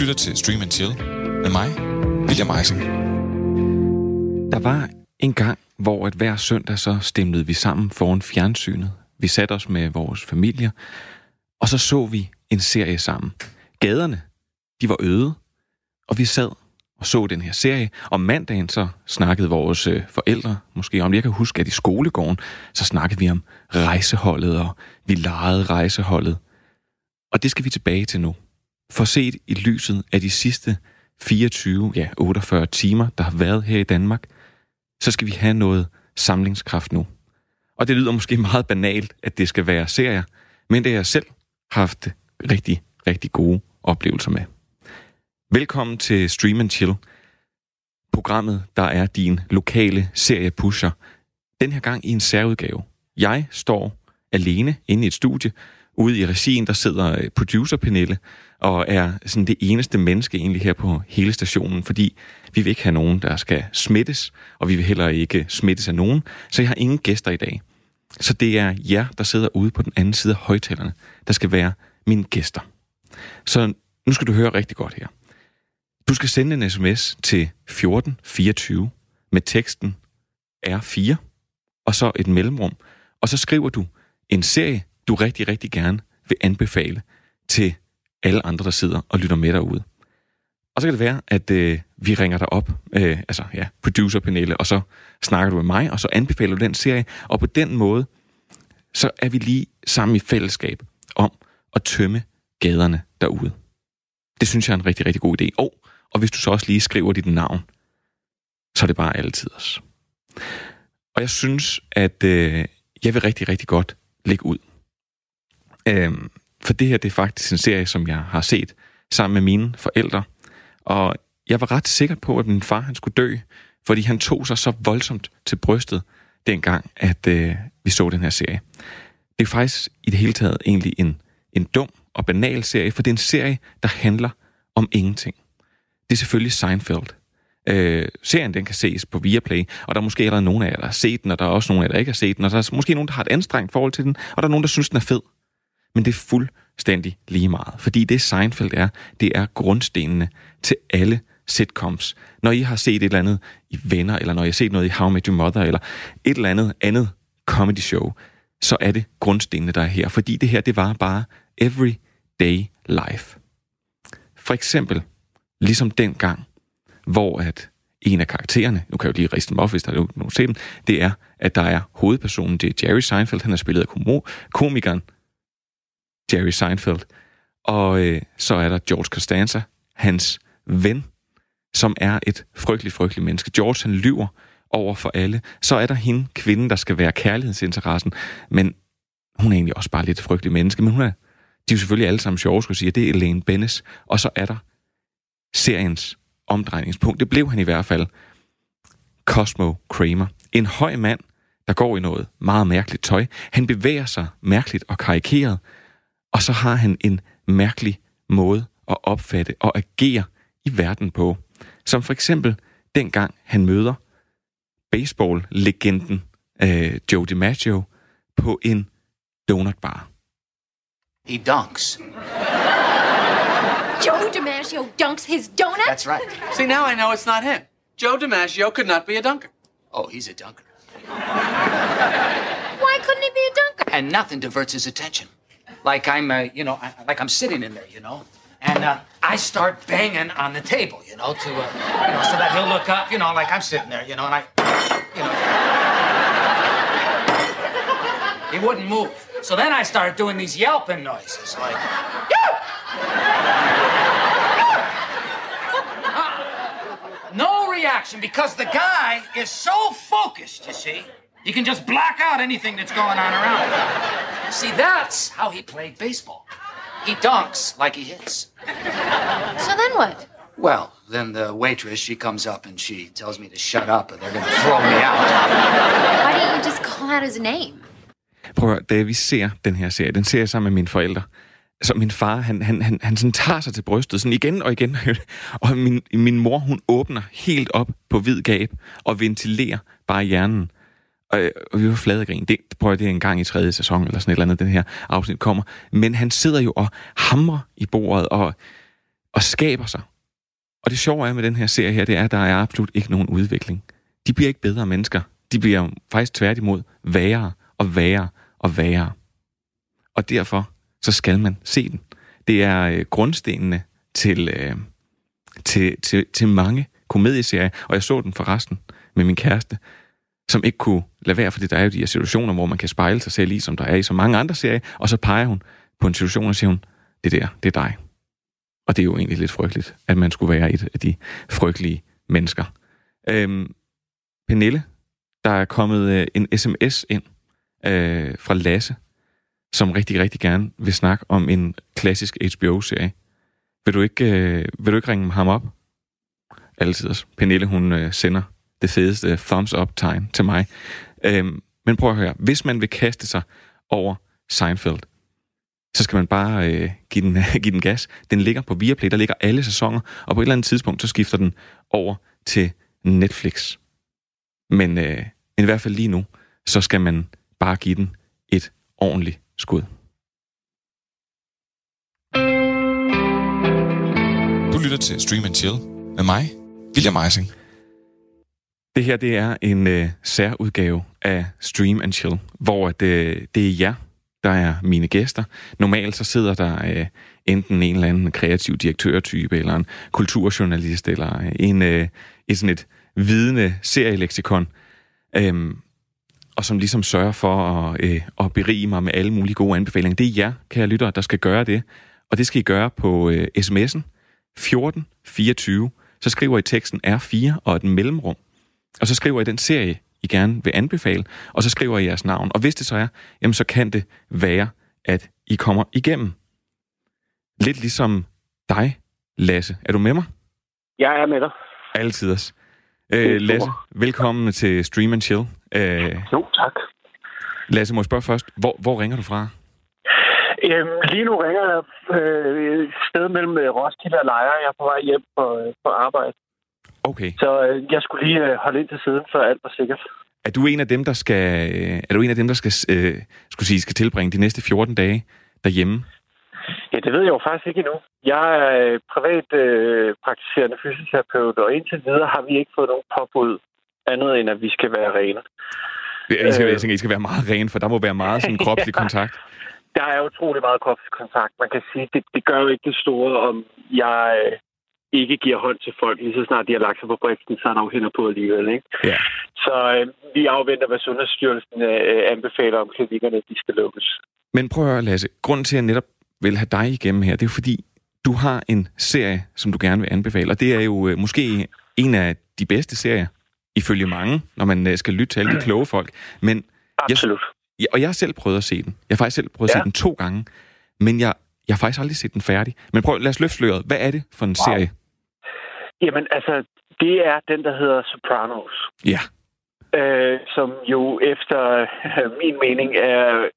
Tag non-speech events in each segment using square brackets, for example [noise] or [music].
lytter til Stream and Chill med mig, William Eising. Der var en gang, hvor at hver søndag så stemlede vi sammen foran fjernsynet. Vi satte os med vores familier, og så så vi en serie sammen. Gaderne, de var øde, og vi sad og så den her serie. Om mandagen så snakkede vores øh, forældre måske om, jeg kan huske, at i skolegården, så snakkede vi om rejseholdet, og vi legede rejseholdet. Og det skal vi tilbage til nu. For set i lyset af de sidste 24, ja 48 timer, der har været her i Danmark, så skal vi have noget samlingskraft nu. Og det lyder måske meget banalt, at det skal være serier, men det har jeg selv haft rigtig, rigtig gode oplevelser med. Velkommen til Stream and Chill, programmet, der er din lokale seriepusher. Den her gang i en særudgave. Jeg står alene inde i et studie. Ude i regien, der sidder øh, producer Pernille, og er sådan det eneste menneske egentlig her på hele stationen, fordi vi vil ikke have nogen, der skal smittes, og vi vil heller ikke smittes af nogen, så jeg har ingen gæster i dag. Så det er jer, der sidder ude på den anden side af højtalerne, der skal være mine gæster. Så nu skal du høre rigtig godt her. Du skal sende en sms til 1424 med teksten R4, og så et mellemrum, og så skriver du en serie, du rigtig, rigtig gerne vil anbefale til alle andre, der sidder og lytter med derude. Og så kan det være, at øh, vi ringer dig op, øh, altså ja, producer og så snakker du med mig, og så anbefaler du den serie, og på den måde, så er vi lige sammen i fællesskab om at tømme gaderne derude. Det synes jeg er en rigtig, rigtig god idé. Og, og hvis du så også lige skriver dit navn, så er det bare altid os. Og jeg synes, at øh, jeg vil rigtig, rigtig godt lægge ud. Øhm, for det her, det er faktisk en serie, som jeg har set sammen med mine forældre. Og jeg var ret sikker på, at min far han skulle dø, fordi han tog sig så voldsomt til brystet dengang, at øh, vi så den her serie. Det er faktisk i det hele taget egentlig en, en dum og banal serie, for det er en serie, der handler om ingenting. Det er selvfølgelig Seinfeld. Øh, serien den kan ses på Viaplay, og der er måske allerede nogen af jer, der har set den, og der er også nogen af jer, der ikke har set den, og der er måske nogen, der har et anstrengt forhold til den, og der er nogen, der synes, den er fed. Men det er fuldstændig lige meget, fordi det Seinfeld er, det er grundstenene til alle sitcoms. Når I har set et eller andet i Venner, eller når I har set noget i How I Met Your Mother, eller et eller andet andet comedy show, så er det grundstenene, der er her. Fordi det her, det var bare everyday life. For eksempel, ligesom den gang, hvor at en af karaktererne, nu kan jeg jo lige riste dem op, hvis der er nogen se dem, det er, at der er hovedpersonen, det er Jerry Seinfeld, han har spillet af komikeren Jerry Seinfeld, og øh, så er der George Costanza, hans ven, som er et frygteligt, frygteligt menneske. George, han lyver over for alle. Så er der hende, kvinden, der skal være kærlighedsinteressen, men hun er egentlig også bare lidt frygtelig menneske, men hun er, de er jo selvfølgelig alle sammen sjove, skulle sige, det er Elaine Bennis, og så er der seriens omdrejningspunkt. Det blev han i hvert fald. Cosmo Kramer. En høj mand, der går i noget meget mærkeligt tøj. Han bevæger sig mærkeligt og karikeret, og så har han en mærkelig måde at opfatte og agere i verden på. Som for eksempel dengang han møder baseball-legenden øh, Joe DiMaggio på en donutbar. He dunks. Joe DiMaggio dunks his donut? That's right. See, now I know it's not him. Joe DiMaggio could not be a dunker. Oh, he's a dunker. Why couldn't he be a dunker? And nothing diverts his attention. Like I'm, uh, you know, I, like I'm sitting in there, you know, and uh, I start banging on the table, you know, to, uh, you know, so that he'll look up, you know, like I'm sitting there, you know, and I, you know. He wouldn't move. So then I started doing these yelping noises, like, no reaction because the guy is so focused, you see. He can just block out anything that's going on around him. See, that's how he played baseball. He dunks like he hits. So then what? Well, then the waitress, she comes up and she tells me to shut up or they're going to throw me out. Why didn't you just call out his name? Prøv at høre, da vi ser den her serie, den ser jeg sammen med mine forældre, så min far, han, han, han, han sådan tager sig til brystet, sådan igen og igen, [laughs] og min, min mor, hun åbner helt op på hvid gab og ventilerer bare hjernen. Og, og vi var flade grin. Det, prøver det er en gang i tredje sæson, eller sådan et eller andet, den her afsnit kommer. Men han sidder jo og hamrer i bordet, og, og skaber sig. Og det sjove er med den her serie her, det er, at der er absolut ikke nogen udvikling. De bliver ikke bedre mennesker. De bliver faktisk tværtimod værre og værre og værre. Og derfor så skal man se den. Det er øh, grundstenene til, øh, til, til, til mange komedieserier, og jeg så den forresten med min kæreste, som ikke kunne lade være, fordi der er jo de her situationer, hvor man kan spejle sig selv i, som der er i så mange andre serier, og så peger hun på en situation og siger hun, det der, det er dig. Og det er jo egentlig lidt frygteligt, at man skulle være et af de frygtelige mennesker. Øhm, Pernille, der er kommet øh, en sms ind øh, fra Lasse, som rigtig, rigtig gerne vil snakke om en klassisk HBO-serie. Vil du ikke, øh, vil du ikke ringe ham op? Altid. Pernille, hun øh, sender det fedeste thumbs up-tegn til mig. Øhm, men prøv at høre. Hvis man vil kaste sig over Seinfeld, så skal man bare øh, give, den, [laughs] give den gas. Den ligger på Viaplay, der ligger alle sæsoner, og på et eller andet tidspunkt, så skifter den over til Netflix. Men, øh, men i hvert fald lige nu, så skal man bare give den et ordentligt skud. Du lytter til Stream and Chill med mig, William Eising. Det her, det er en øh, særudgave af Stream and Chill, hvor det, øh, det er jer, der er mine gæster. Normalt så sidder der øh, enten en eller anden kreativ direktørtype, eller en kulturjournalist, eller øh, en, øh, et sådan et vidende serieleksikon, øh, og som ligesom sørger for at, øh, at berige mig med alle mulige gode anbefalinger. Det er jer, kære lyttere, der skal gøre det. Og det skal I gøre på øh, sms'en 1424. Så skriver I teksten R4 og et mellemrum. Og så skriver I den serie, I gerne vil anbefale, og så skriver I jeres navn. Og hvis det så er, jamen så kan det være, at I kommer igennem. Lidt ligesom dig, Lasse. Er du med mig? Jeg er med dig. Altid. Øh, Lasse, velkommen til Stream and Chill. Øh, jo, tak. Lasse, må jeg spørge først, hvor, hvor ringer du fra? Øhm, lige nu ringer jeg øh, et sted mellem øh, Roskilde og Lejre. Jeg er på vej hjem på, øh, på arbejde. Okay. Så øh, jeg skulle lige øh, holde ind til siden, før alt var sikkert. Er du en af dem, der skal, øh, er du en af dem, der skal, øh, skulle sige, skal tilbringe de næste 14 dage derhjemme? Ja, det ved jeg jo faktisk ikke endnu. Jeg er øh, privat øh, praktiserende fysioterapeut, og indtil videre har vi ikke fået nogen påbud andet end, at vi skal være rene. I skal, jeg tænker, I skal være meget rene, for der må være meget sådan [laughs] kropslig Ja. kontakt. Der er utrolig meget kropskontakt. Man kan sige, det, det gør jo ikke det store, om jeg øh, ikke giver hånd til folk, lige så snart de har lagt sig på briksen, så er der jo hænder på alligevel. Ikke? Ja. Så øh, vi afventer, hvad Sundhedsstyrelsen øh, anbefaler om klinikkerne, de skal lukkes. Men prøv at høre, Lasse. Grunden til, at jeg netop vil have dig igennem her, det er jo fordi, du har en serie, som du gerne vil anbefale. Og det er jo øh, måske en af de bedste serier, ifølge mange, når man øh, skal lytte til alle de kloge folk. Men Absolut. Ja, og jeg har selv prøvet at se den. Jeg har faktisk selv prøvet at Ja. se den to gange. Men jeg, jeg har faktisk aldrig set den færdig. Men prøv, lad os løfte sløret. Hvad er det for en wow. serie? Jamen, altså, det er den, der hedder Sopranos. Ja. øh, som jo efter øh, min mening er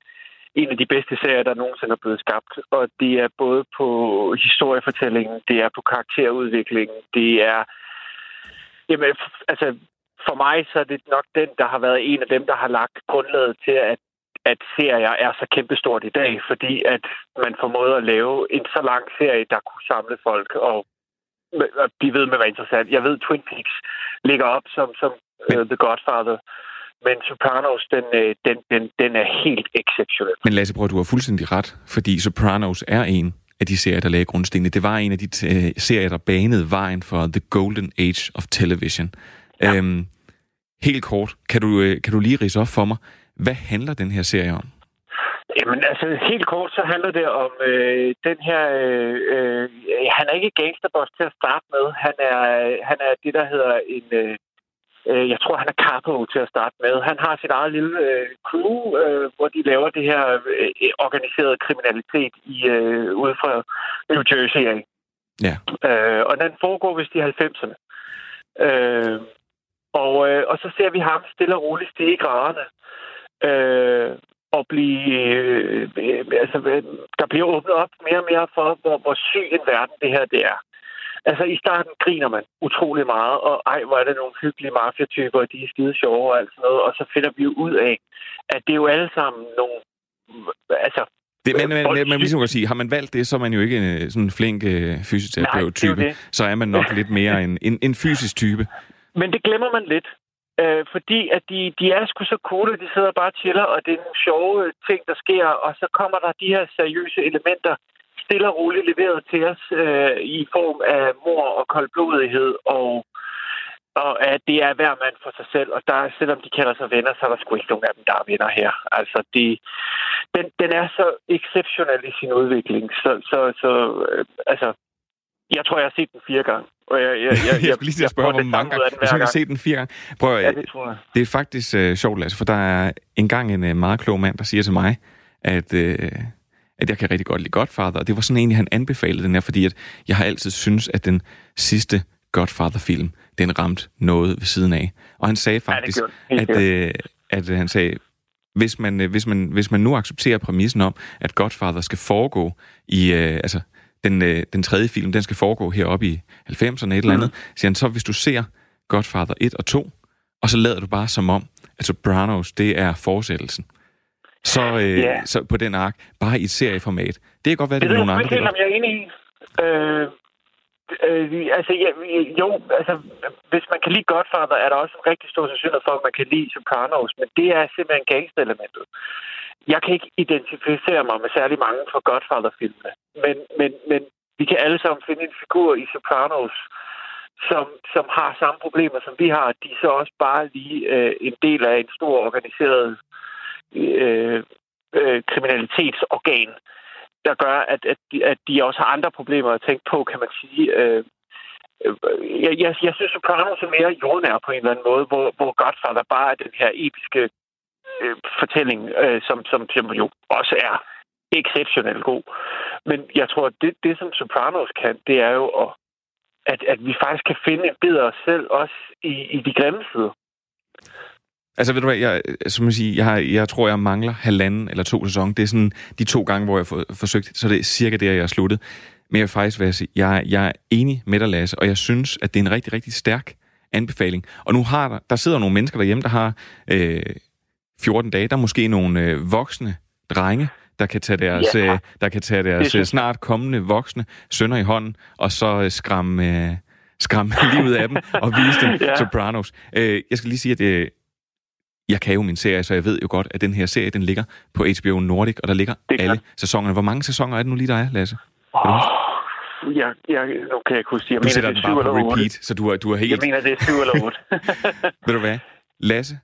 en af de bedste serier, der nogensinde er blevet skabt. Og det er både på historiefortællingen, det er på karakterudviklingen, det er... Jamen, altså, for mig så er det nok den, der har været en af dem, der har lagt grundlaget til, at at serier er så kæmpestort i dag, fordi at man formåede at lave en så lang serie, der kunne samle folk og blive ved med at være interessant. Jeg ved, Twin Peaks ligger op som, som uh, The Godfather, men Sopranos, den, øh, den, den, den er helt exceptionel. Men Lasse, prøv, du har fuldstændig ret, fordi Sopranos er en af de serier, der lagde grundstenene. Det var en af de øh, serier, der banede vejen for The Golden Age of Television. Ja. Øhm, helt kort, kan du, kan du lige rise op for mig, hvad handler den her serie om? Jamen, altså, helt kort, så handler det om øh, den her... Øh, øh, han er ikke gangsterboss til at starte med. Han er, han er det, der hedder en... Øh, øh, jeg tror, han er capo til at starte med. Han har sit eget lille øh, crew, øh, hvor de laver det her øh, organiserede kriminalitet i øh, ude fra New Jersey af. Ja. Øh, og den foregår vist i 90'erne. Øh, og, øh, og så ser vi ham stille og roligt stige i graderne. Øh, og blive, øh, øh, altså, øh, der bliver åbnet op mere og mere for, hvor, hvor syg en verden det her det er. Altså, i starten griner man utrolig meget, og ej, hvor er det nogle hyggelige mafiatyper, og de er skide sjove og alt sådan noget, og så finder vi jo ud af, at det er jo alle sammen nogle, altså, Det, men, men, men, men ligesom kan sige, har man valgt det, så er man jo ikke en øh, sådan en flink øh, er fysioterapeut-type. Så er man nok lidt mere en, en, en fysisk type. Men det glemmer man lidt. Øh, fordi at de, de er sgu så coole, de sidder bare og chiller, og det er nogle sjove øh, ting, der sker, og så kommer der de her seriøse elementer stille og roligt leveret til os øh, i form af mor og koldblodighed, og, og at det er hver mand for sig selv. Og der, selvom de kalder sig venner, så er der sgu ikke nogen af dem, der er venner her. Altså, de, den, den er så exceptionel i sin udvikling. Så, så, så øh, altså, jeg tror, jeg har set den fire gange. Og jeg, jeg, [laughs] jeg, Jeg skulle lige til at spørge, hvor mange gange. Hvis man kan gang. se den fire gange. Prøv, Ja, det tror jeg. det er faktisk øh, sjovt, Lasse, for der er engang en øh, meget klog mand, der siger til mig, at, øh, at jeg kan rigtig godt lide Godfather, og det var sådan egentlig, han anbefalede den her, fordi at jeg har altid synes, at den sidste Godfather-film, den ramte noget ved siden af. Og han sagde faktisk. Helt at, øh, at øh, han sagde, hvis man, øh, hvis, man, hvis man nu accepterer præmissen om, at Godfather skal foregå i, øh, altså den, øh, den tredje film, den skal foregå heroppe i 90'erne et eller andet, mm. siger han, så hvis du ser Godfather 1 og 2, og så lader du bare som om, at Sopranos, det er fortsættelsen. Så, øh, Ja. så på den ark, bare i et serieformat. Det kan godt være, Det det er ved nogle andre. der om jeg er enig i. Øh, øh, altså, ja, jo, altså, hvis man kan lide Godfather, er der også en rigtig stor sandsynlighed for, at man kan lide Sopranos, men det er simpelthen gangsterelementet. Jeg kan ikke identificere mig med særlig mange fra Godfather-filmene, men, men, men vi kan alle sammen finde en figur i Sopranos, som, som har samme problemer, som vi har. De er så også bare lige øh, en del af en stor organiseret øh, øh, kriminalitetsorgan, der gør, at, at, de, at de også har andre problemer at tænke på, kan man sige. Øh, øh jeg, jeg, jeg synes, Sopranos er mere jordnær på en eller anden måde, hvor, hvor Godfather bare er den her episke øh, fortælling, øh, som, som, som jo også er exceptionelt god. Men jeg tror, at det, det som Sopranos kan, det er jo, at, at, at vi faktisk kan finde en bedre os selv, også i, i de grimme sider. Altså, ved du hvad, jeg, øh, som jeg, siger, jeg, har, jeg tror, jeg mangler halvanden eller to sæsoner. Det er sådan de to gange, hvor jeg har forsøgt, så det er cirka der, jeg har sluttet. Men jeg vil faktisk være sige, jeg, jeg er enig med dig, Lasse, og jeg synes, at det er en rigtig, rigtig stærk anbefaling. Og nu har der, der sidder nogle mennesker derhjemme, der har øh, 14 dage. Der er måske nogle øh, voksne drenge, der kan tage deres, Ja. øh, der kan tage deres øh, snart kommende voksne sønner i hånden, og så øh, skræmme, øh, skræmme [laughs] livet af dem og vise dem Ja. Sopranos. Øh, jeg skal lige sige, at øh, jeg kan jo min serie, så jeg ved jo godt, at den her serie, den ligger på HBO Nordic, og der ligger er alle klart. sæsonerne. Hvor mange sæsoner er det nu lige, der er, Lasse? Oh, jeg, jeg, nu kan jeg ikke huske, jeg Du mener, sætter det den er bare syv på repeat, så du er, du er helt... Jeg mener, det er syv eller otte. [laughs] Ved du hvad? Lasse,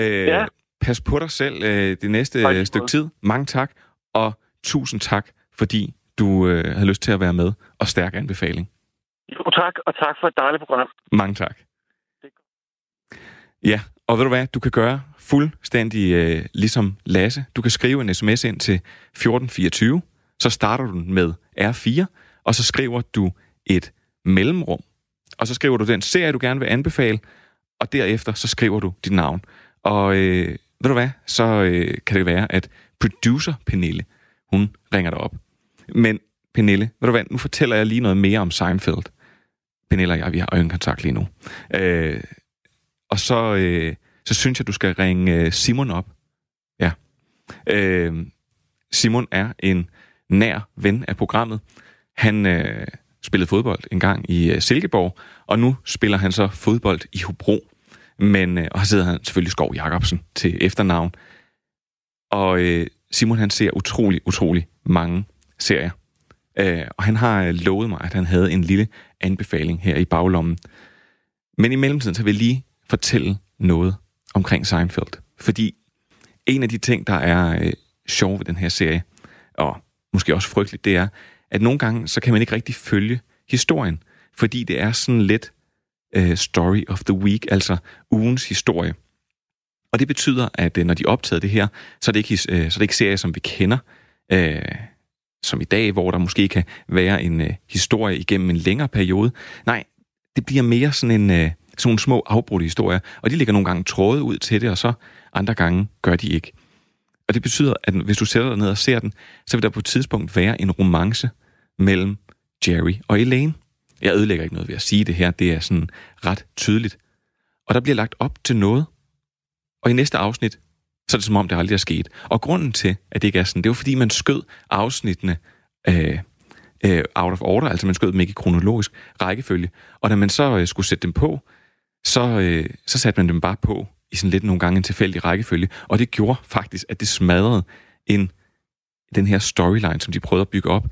øh, Ja. Pas på dig selv øh, det næste Tak øh, stykke tid. Mange tak, og tusind tak, fordi du øh, havde lyst til at være med, og stærk anbefaling. jo, tak, og tak for et dejligt program. Mange tak. Ja, og ved du hvad, du kan gøre fuldstændig øh, ligesom Lasse. Du kan skrive en sms ind til 1424, så starter du med R4, og så skriver du et mellemrum, og så skriver du den serie, du gerne vil anbefale, og derefter så skriver du dit navn. Og øh, ved du hvad, så øh, kan det være, at producer Pernille, hun ringer dig op. Men Pernille, ved du hvad, nu fortæller jeg lige noget mere om Seinfeld. Pernille og jeg, vi har øjenkontakt lige nu. Øh, og så, øh, så synes jeg, du skal ringe øh, Simon op. Ja. Øh, Simon er en nær ven af programmet. Han øh, spillede fodbold en gang i øh, Silkeborg, og nu spiller han så fodbold i Hobro. Men, øh, og så hedder han selvfølgelig Skov Jacobsen til efternavn. Og øh, Simon han ser utrolig, utrolig mange serier. Øh, og han har øh, lovet mig, at han havde en lille anbefaling her i baglommen. Men i mellemtiden, så vil jeg lige fortælle noget omkring Seinfeld. Fordi en af de ting, der er øh, sjov ved den her serie, og måske også frygteligt, det er, at nogle gange, så kan man ikke rigtig følge historien, fordi det er sådan lidt øh, story of the week, altså ugens historie. Og det betyder, at øh, når de optager det her, så er det ikke, øh, så er det ikke serier, som vi kender, øh, som i dag, hvor der måske kan være en øh, historie igennem en længere periode. Nej, det bliver mere sådan en øh, sådan nogle små afbrudte historier, og de lægger nogle gange tråde ud til det, og så andre gange gør de ikke. Og det betyder, at hvis du sætter dig ned og ser den, så vil der på et tidspunkt være en romance mellem Jerry og Elaine. Jeg ødelægger ikke noget ved at sige det her, det er sådan ret tydeligt. Og der bliver lagt op til noget, og i næste afsnit, så er det som om, det aldrig er sket. Og grunden til, at det ikke er sådan, det var fordi, man skød afsnittene øh, øh, out of order, altså man skød dem ikke i kronologisk rækkefølge. Og da man så øh, skulle sætte dem på, så, øh, så satte man dem bare på i sådan lidt nogle gange en tilfældig rækkefølge. Og det gjorde faktisk, at det smadrede en, den her storyline, som de prøvede at bygge op.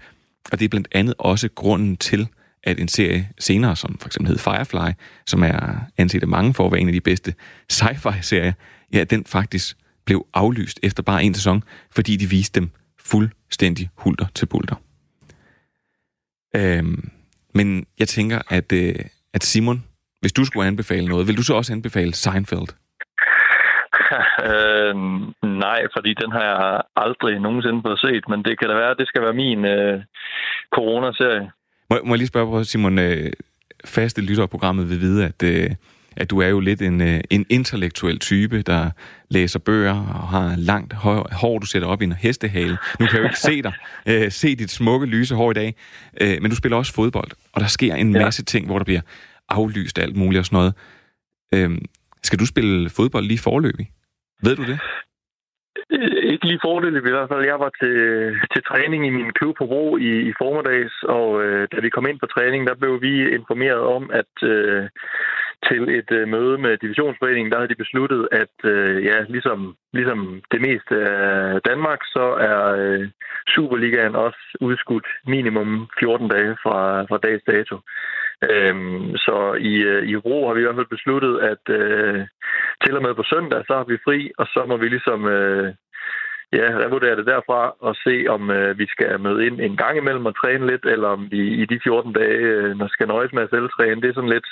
Og det er blandt andet også grunden til, at en serie senere, som for eksempel hed Firefly, som er anset af mange for at være en af de bedste sci-fi-serier, ja, den faktisk blev aflyst efter bare en sæson, fordi de viste dem fuldstændig hulter til bulter. Øhm, men jeg tænker, at, øh, at Simon, hvis du skulle anbefale noget, vil du så også anbefale Seinfeld? [laughs] øh, nej, fordi den har jeg aldrig nogensinde fået set, men det kan da være, at det skal være min øh, coronaserie. Må, må jeg lige spørge på, Simon, øh, faste lytter af programmet vil vide, at, øh, at du er jo lidt en, øh, en intellektuel type, der læser bøger og har langt hår, hår, du sætter op i en hestehale. Nu kan jeg jo ikke se dig, [laughs] øh, se dit smukke, lyse hår i dag, øh, men du spiller også fodbold, og der sker en ja. masse ting, hvor der bliver aflyst alt muligt og sådan noget. Øh, skal du spille fodbold lige forløbig? Ved du det? Ikke lige fordelig i hvert fald. Jeg var til, til træning i min klub på Bro i, i formiddags, og øh, da vi kom ind på træning, der blev vi informeret om, at øh, til et øh, møde med divisionsforeningen, der havde de besluttet, at øh, ja, ligesom, ligesom det meste af Danmark, så er øh, Superligaen også udskudt minimum 14 dage fra, fra dags dato. Øhm, så i, øh, i ro har vi i hvert fald besluttet, at øh, til og med på søndag, så har vi fri, og så må vi ligesom øh, ja, revurdere det derfra og se, om øh, vi skal møde ind en gang imellem og træne lidt, eller om vi i de 14 dage, øh, når skal nøjes med at selv træne. Det er sådan lidt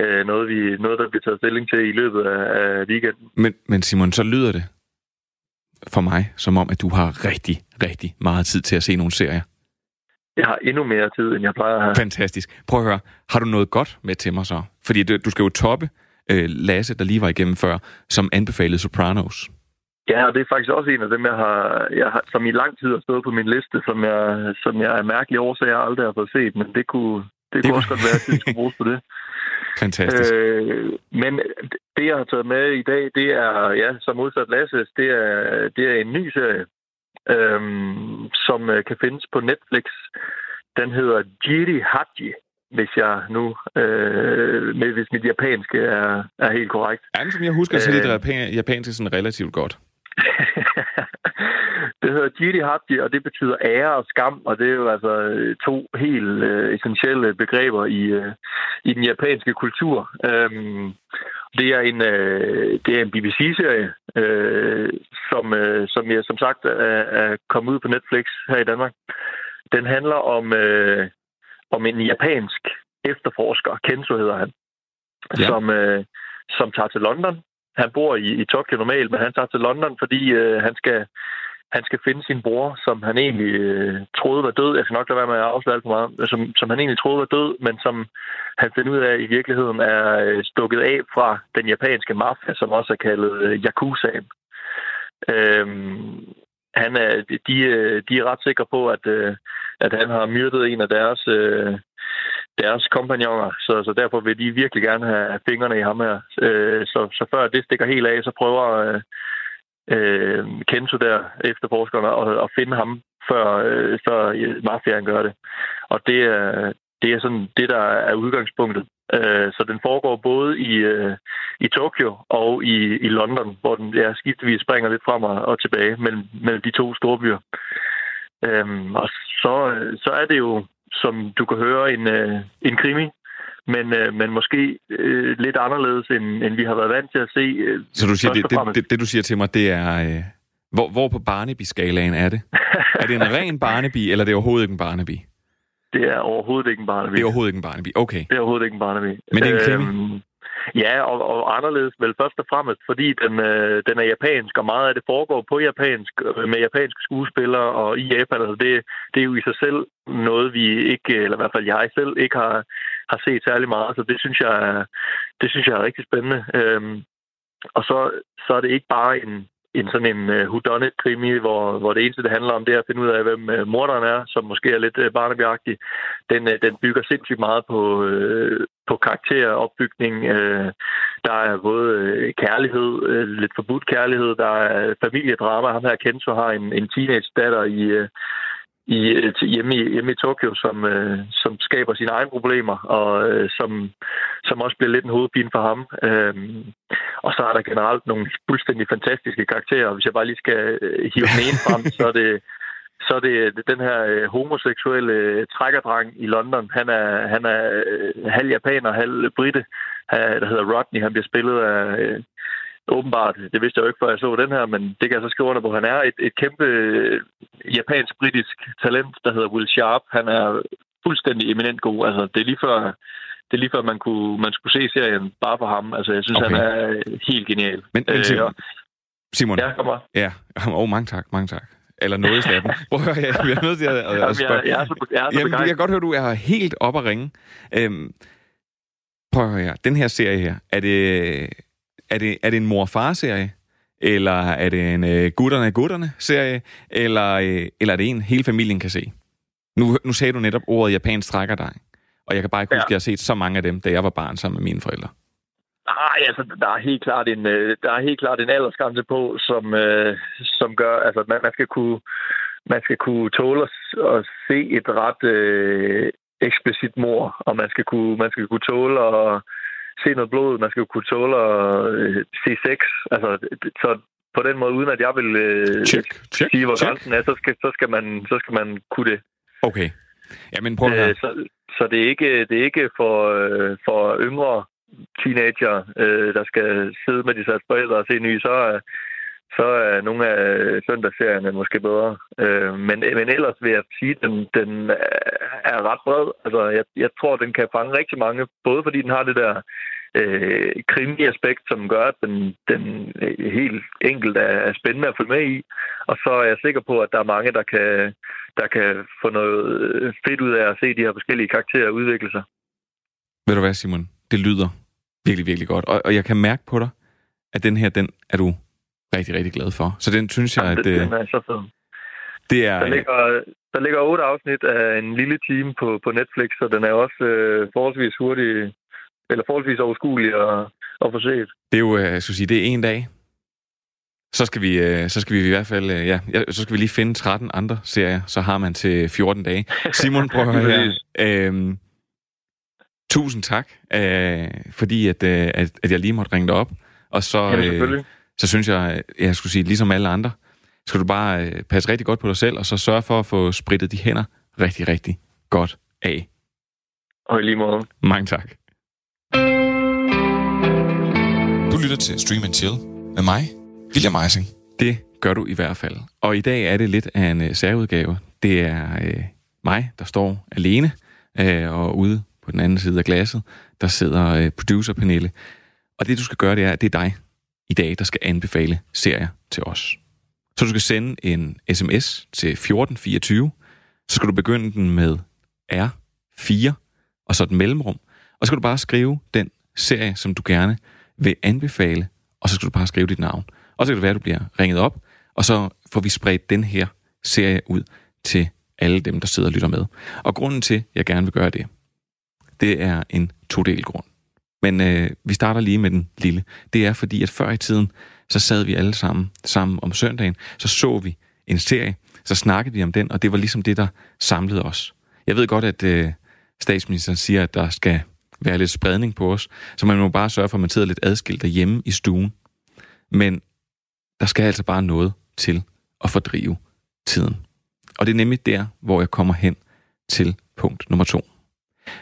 øh, noget, vi, noget, der bliver taget stilling til i løbet af, af weekenden. Men, men Simon, så lyder det for mig, som om, at du har rigtig, rigtig meget tid til at se nogle serier. Jeg har endnu mere tid, end jeg plejer at have. Fantastisk. Prøv at høre, har du noget godt med til mig så? Fordi du skal jo toppe øh, Lasse, der lige var igennem før, som anbefalede Sopranos. Ja, og det er faktisk også en af dem, jeg har, jeg har, som i lang tid har stået på min liste, som jeg, som jeg er mærkelig årsag, jeg aldrig har fået set, men det kunne, det, det kunne også godt være, at det skulle bruges på det. [laughs] Fantastisk. Øh, men det, jeg har taget med i dag, det er, ja, som modsat Lasses, det er, det er en ny serie, øhm, som øh, kan findes på Netflix. Den hedder Jiri Haji, hvis jeg nu, øh, med, hvis mit japanske er, er helt korrekt. Ja, som jeg husker, så er det øh, japanske sådan relativt godt. [laughs] det hedder Jiri Haji, og det betyder ære og skam, og det er jo altså to helt øh, essentielle begreber i, øh, i den japanske kultur. Øhm, det er en, øh, det er en BBC-serie, øh, som, øh, som jeg som sagt er, er kommet ud på Netflix her i Danmark. Den handler om, øh, om en japansk efterforsker, Kenzo hedder han, ja. som, øh, som tager til London. Han bor i, i Tokyo normalt, men han tager til London, fordi øh, han skal han skal finde sin bror, som han egentlig øh, troede var død. Jeg skal nok lade være med at afsløre alt for meget. Øh, som, som han egentlig troede var død, men som han finder ud af i virkeligheden er øh, stukket af fra den japanske mafia, som også er kaldet øh, Yakuzaen. Øhm, han er, de, øh, de er ret sikre på, at, øh, at han har myrdet en af deres, øh, deres kompagnoner, så, så derfor vil de virkelig gerne have fingrene i ham her. Øh, så, så før det stikker helt af, så prøver øh, øh, Kenzo der, efterforskerne, og, og finde ham, før, øh, før mafiaen gør det. Og det er, det er sådan det, der er udgangspunktet. Øh, så den foregår både i, øh, i Tokyo og i, i London, hvor den ja, skiftevis springer lidt frem og, og tilbage mellem, mellem de to store byer. Øhm, og så, så er det jo, som du kan høre, en, øh, en krimi, men, øh, men måske øh, lidt anderledes, end, end vi har været vant til at se. Øh, Så du siger, det, det, det, det, du siger til mig, det er... Øh, hvor, hvor på Barnaby-skalaen er det? er det en [laughs] ren Barnaby, eller er det overhovedet ikke en Barnaby? Det er overhovedet ikke en Barnaby. Det er overhovedet ikke en Barnaby, okay. Det er overhovedet ikke en Barnaby. Men det er en krimi? Øhm, Ja, og, og anderledes vel først og fremmest, fordi den, øh, den er japansk, og meget af det foregår på japansk, øh, med japanske skuespillere og i Japan. Altså det, det er jo i sig selv noget, vi ikke, eller i hvert fald jeg selv, ikke har, har set særlig meget. Så det synes jeg, det synes jeg er rigtig spændende. Øhm, og så, så er det ikke bare en, en sådan en uh, whodunit-krimi, hvor, hvor det eneste, det handler om, det er at finde ud af, hvem uh, morderen er, som måske er lidt uh, barnebjagtig. Den, uh, den bygger sindssygt meget på, uh, på karakteropbygning. Uh, der er både uh, kærlighed, uh, lidt forbudt kærlighed, der er familiedrama. Ham her Kenzo har en, en teenage datter i, Uh, i, øh, hjemme, i, hjemme i Tokyo, som, øh, som skaber sine egne problemer, og øh, som, som også bliver lidt en hovedpine for ham. Øh, og så er der generelt nogle fuldstændig fantastiske karakterer. Hvis jeg bare lige skal øh, hive den ene frem, så er det så er det øh, den her øh, homoseksuelle øh, trækkerdreng i London. Han er, han er øh, halv japaner, halv britte, der hedder Rodney. Han bliver spillet af, øh, åbenbart, det vidste jeg jo ikke, før jeg så den her, men det kan jeg så skrive under på. Han er et, et kæmpe øh, japansk-britisk talent, der hedder Will Sharp. Han er fuldstændig eminent god. Altså, det er lige før, det er lige før man, kunne, man skulle se serien bare for ham. Altså, jeg synes, okay. han er helt genial. Men, men Simon, øh, Simon. Ja, kom bare. Ja, oh, mange tak, mange tak eller noget i snappen. [laughs] Prøv at høre, jeg, jeg er nødt til at, at, at spørge. Jeg, jeg, er så, jeg, er så Jamen, jeg kan godt høre, du er helt op at ringe. Øhm, prøv at høre. Den her serie her, er det, er det, er det en mor-far-serie? Eller er det en uh, gutterne er gutterne-serie? Eller, uh, eller er det en, hele familien kan se? Nu, nu sagde du netop ordet japansk strækker dig. Og jeg kan bare ikke huske, ja. at jeg har set så mange af dem, da jeg var barn sammen med mine forældre. Nej, altså, der er helt klart en, øh, der er helt klart en aldersgrænse på, som, øh, som gør, altså, man, man skal kunne, man skal kunne tåle at, at se et ret øh, eksplicit mor, og man skal kunne, man skal kunne tåle at se noget blod, man skal kunne tåle at øh, se sex. Altså, så på den måde, uden at jeg vil øh, check, check, sige, hvor check. grænsen er, så skal, så, skal man, så skal man kunne det. Okay. Jamen, prøv at. Øh, så, så det er ikke, det er ikke for, øh, for yngre teenager, øh, der skal sidde med de forældre og se nye, så, er, så er nogle af øh, søndagsserierne måske bedre. Øh, men, men ellers vil jeg sige, at den, den er ret bred. Altså, jeg, jeg tror, den kan fange rigtig mange, både fordi den har det der øh, krimi-aspekt, som gør, at den, den øh, helt enkelt er, er spændende at følge med i. Og så er jeg sikker på, at der er mange, der kan, der kan få noget øh, fedt ud af at se de her forskellige karakterer udvikle sig. Ved du hvad, Simon? Det lyder virkelig, virkelig godt. Og, og jeg kan mærke på dig, at den her, den er du rigtig, rigtig glad for. Så den synes jeg, at... Den er så fed. Det er... Der ligger, der ligger otte afsnit af en lille time på, på Netflix, så den er også øh, forholdsvis hurtig, eller forholdsvis overskuelig at, at få set. Det er jo, øh, jeg skulle sige, det er en dag. Så skal vi, øh, så skal vi i hvert fald, ja, så skal vi lige finde 13 andre serier, så har man til 14 dage. Simon, prøv at [laughs] høre her. Øhm, Tusind tak, øh, fordi at, øh, at, at jeg lige måtte ringe dig op. Og så, øh, så synes jeg, jeg skulle sige, ligesom alle andre, skal du bare øh, passe rigtig godt på dig selv, og så sørge for at få spritet de hænder rigtig, rigtig godt af. Og i lige måde. Mange tak. Du lytter til Stream and Chill med mig, William Eising. Det gør du i hvert fald. Og i dag er det lidt af en uh, særudgave. Det er uh, mig, der står alene uh, og ude på den anden side af glasset, der sidder øh, producer Pernille. Og det du skal gøre, det er, at det er dig i dag, der skal anbefale serier til os. Så du skal sende en sms til 1424, så skal du begynde den med R4, og så et mellemrum. Og så skal du bare skrive den serie, som du gerne vil anbefale, og så skal du bare skrive dit navn. Og så kan det være, at du bliver ringet op, og så får vi spredt den her serie ud til alle dem, der sidder og lytter med. Og grunden til, at jeg gerne vil gøre det, det er en todel grund. Men øh, vi starter lige med den lille. Det er fordi, at før i tiden, så sad vi alle sammen sammen om søndagen, så så vi en serie, så snakkede vi om den, og det var ligesom det, der samlede os. Jeg ved godt, at øh, statsministeren siger, at der skal være lidt spredning på os, så man må bare sørge for, at man sidder lidt adskilt derhjemme i stuen. Men der skal altså bare noget til at fordrive tiden. Og det er nemlig der, hvor jeg kommer hen til punkt nummer to.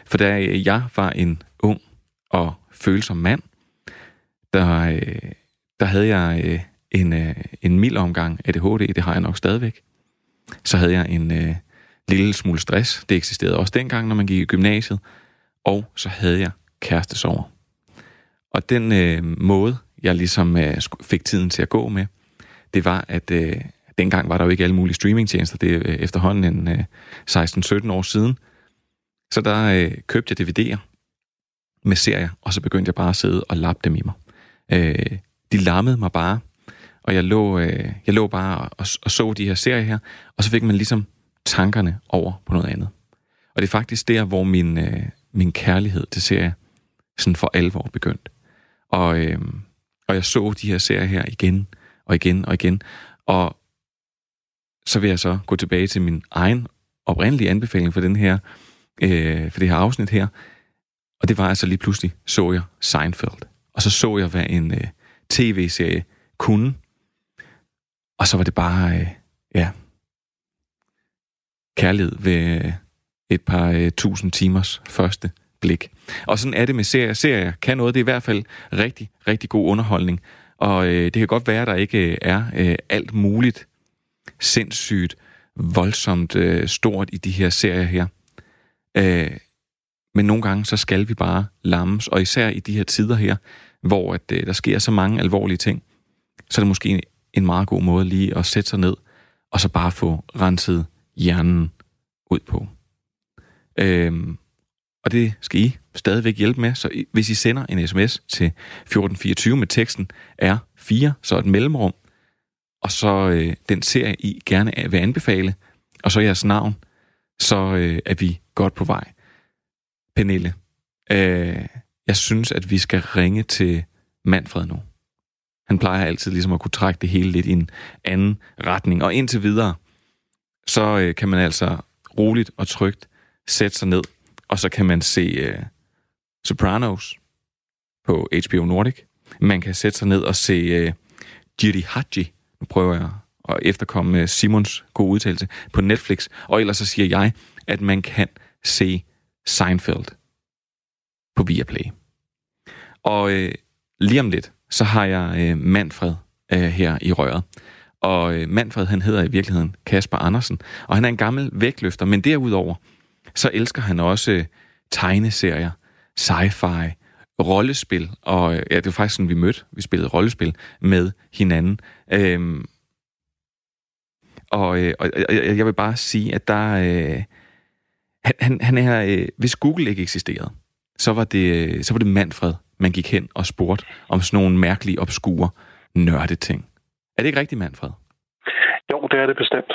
For da jeg var en ung og følsom mand, der, øh, der havde jeg øh, en, øh, en mild omgang ADHD, det har jeg nok stadigvæk. Så havde jeg en øh, lille smule stress, det eksisterede også dengang, når man gik i gymnasiet. Og så havde jeg kærestesover. Og den øh, måde, jeg ligesom øh, fik tiden til at gå med, det var, at øh, dengang var der jo ikke alle mulige streamingtjenester, det er øh, efterhånden en øh, 16-17 år siden, så der øh, købte jeg DVD'er med serier, og så begyndte jeg bare at sidde og lappe dem i mig. Øh, de lammede mig bare, og jeg lå, øh, jeg lå bare og, og så de her serier her, og så fik man ligesom tankerne over på noget andet. Og det er faktisk der, hvor min, øh, min kærlighed til serier sådan for alvor begyndte. Og, øh, og jeg så de her serier her igen og igen og igen. Og så vil jeg så gå tilbage til min egen oprindelige anbefaling for den her, øh, for det her afsnit her. Og det var altså lige pludselig, så jeg Seinfeld. Og så så jeg, hvad en øh, tv-serie kunne. Og så var det bare, øh, ja, kærlighed ved øh, et par øh, tusind timers første blik. Og sådan er det med serier. Serier kan noget. Det er i hvert fald rigtig, rigtig god underholdning. Og øh, det kan godt være, at der ikke øh, er øh, alt muligt sindssygt, voldsomt øh, stort i de her serier her. Øh, men nogle gange, så skal vi bare lammes, og især i de her tider her, hvor at, øh, der sker så mange alvorlige ting, så er det måske en, en meget god måde lige at sætte sig ned, og så bare få renset hjernen ud på. Øhm, og det skal I stadigvæk hjælpe med, så I, hvis I sender en sms til 1424 med teksten R4, så et mellemrum, og så øh, den serie, I gerne vil anbefale, og så jeres navn, så øh, er vi godt på vej. Pernille, øh, jeg synes, at vi skal ringe til Manfred nu. Han plejer altid ligesom at kunne trække det hele lidt i en anden retning. Og indtil videre, så øh, kan man altså roligt og trygt sætte sig ned, og så kan man se øh, Sopranos på HBO Nordic. Man kan sætte sig ned og se øh, Jiri Haji, nu prøver jeg at efterkomme øh, Simons gode udtalelse, på Netflix. Og ellers så siger jeg, at man kan se Seinfeld på Viaplay. Og øh, lige om lidt, så har jeg øh, Manfred øh, her i røret. Og øh, Manfred, han hedder i virkeligheden Kasper Andersen, og han er en gammel vægtløfter, men derudover, så elsker han også øh, tegneserier, sci-fi, rollespil, og øh, ja, det var faktisk sådan, vi mødte. Vi spillede rollespil med hinanden. Øhm, og, øh, og, og jeg vil bare sige, at der... Øh, han, han, han er... Øh, hvis Google ikke eksisterede, så var det, så var det Manfred, man gik hen og spurgte om sådan nogle mærkelige, obskure, nørde ting. Er det ikke rigtigt, Manfred? Jo, det er det bestemt.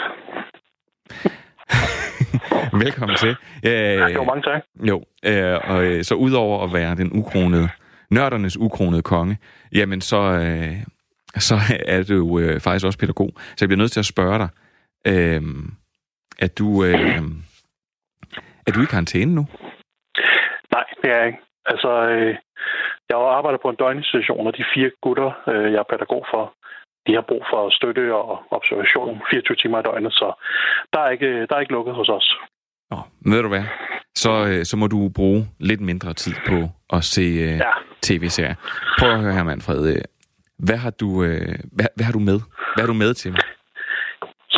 [laughs] Velkommen til. Øh, jo, mange tak. Jo, øh, og øh, så udover at være den ukronede, nørdernes ukronede konge, jamen så, øh, så er du øh, faktisk også pædagog. Så jeg bliver nødt til at spørge dig, øh, at du, øh, er du i karantæne nu? Nej, det er jeg ikke. Altså, øh, jeg arbejder på en døgninstitution, og de fire gutter, øh, jeg er pædagog for, de har brug for støtte og observation 24 timer i døgnet, så der er ikke, der er ikke lukket hos os. Nå, ved du hvad? Så, øh, så må du bruge lidt mindre tid på at se øh, ja. tv-serier. Prøv at høre her, Manfred. Øh, hvad har du, øh, hvad, hvad har du med? Hvad har du med til mig?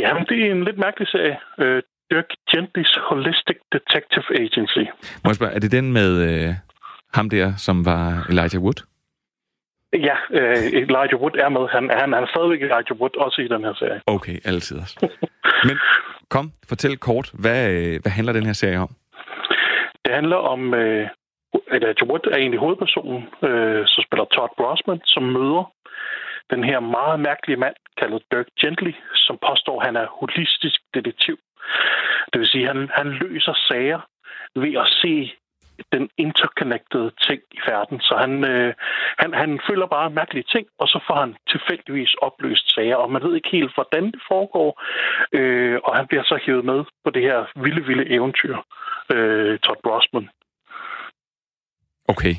Jamen, det er en lidt mærkelig serie. Øh, Dirk Gently's Holistic Detective Agency. Må jeg spørge, er det den med øh, ham der, som var Elijah Wood? Ja, øh, Elijah Wood er med. Han, han, han er stadigvæk Elijah Wood, også i den her serie. Okay, altid også. Men kom, fortæl kort, hvad, øh, hvad handler den her serie om? Det handler om, øh, Elijah Wood er egentlig hovedpersonen, øh, så spiller Todd Brosman, som møder den her meget mærkelige mand, kaldet Dirk Gently, som påstår, at han er holistisk detektiv. Det vil sige, at han, han løser sager ved at se den interconnected ting i verden. Så han, øh, han, han føler bare mærkelige ting, og så får han tilfældigvis opløst sager, og man ved ikke helt, hvordan det foregår. Øh, og han bliver så hævet med på det her vilde, vilde eventyr, øh, Todd Brosman. Okay.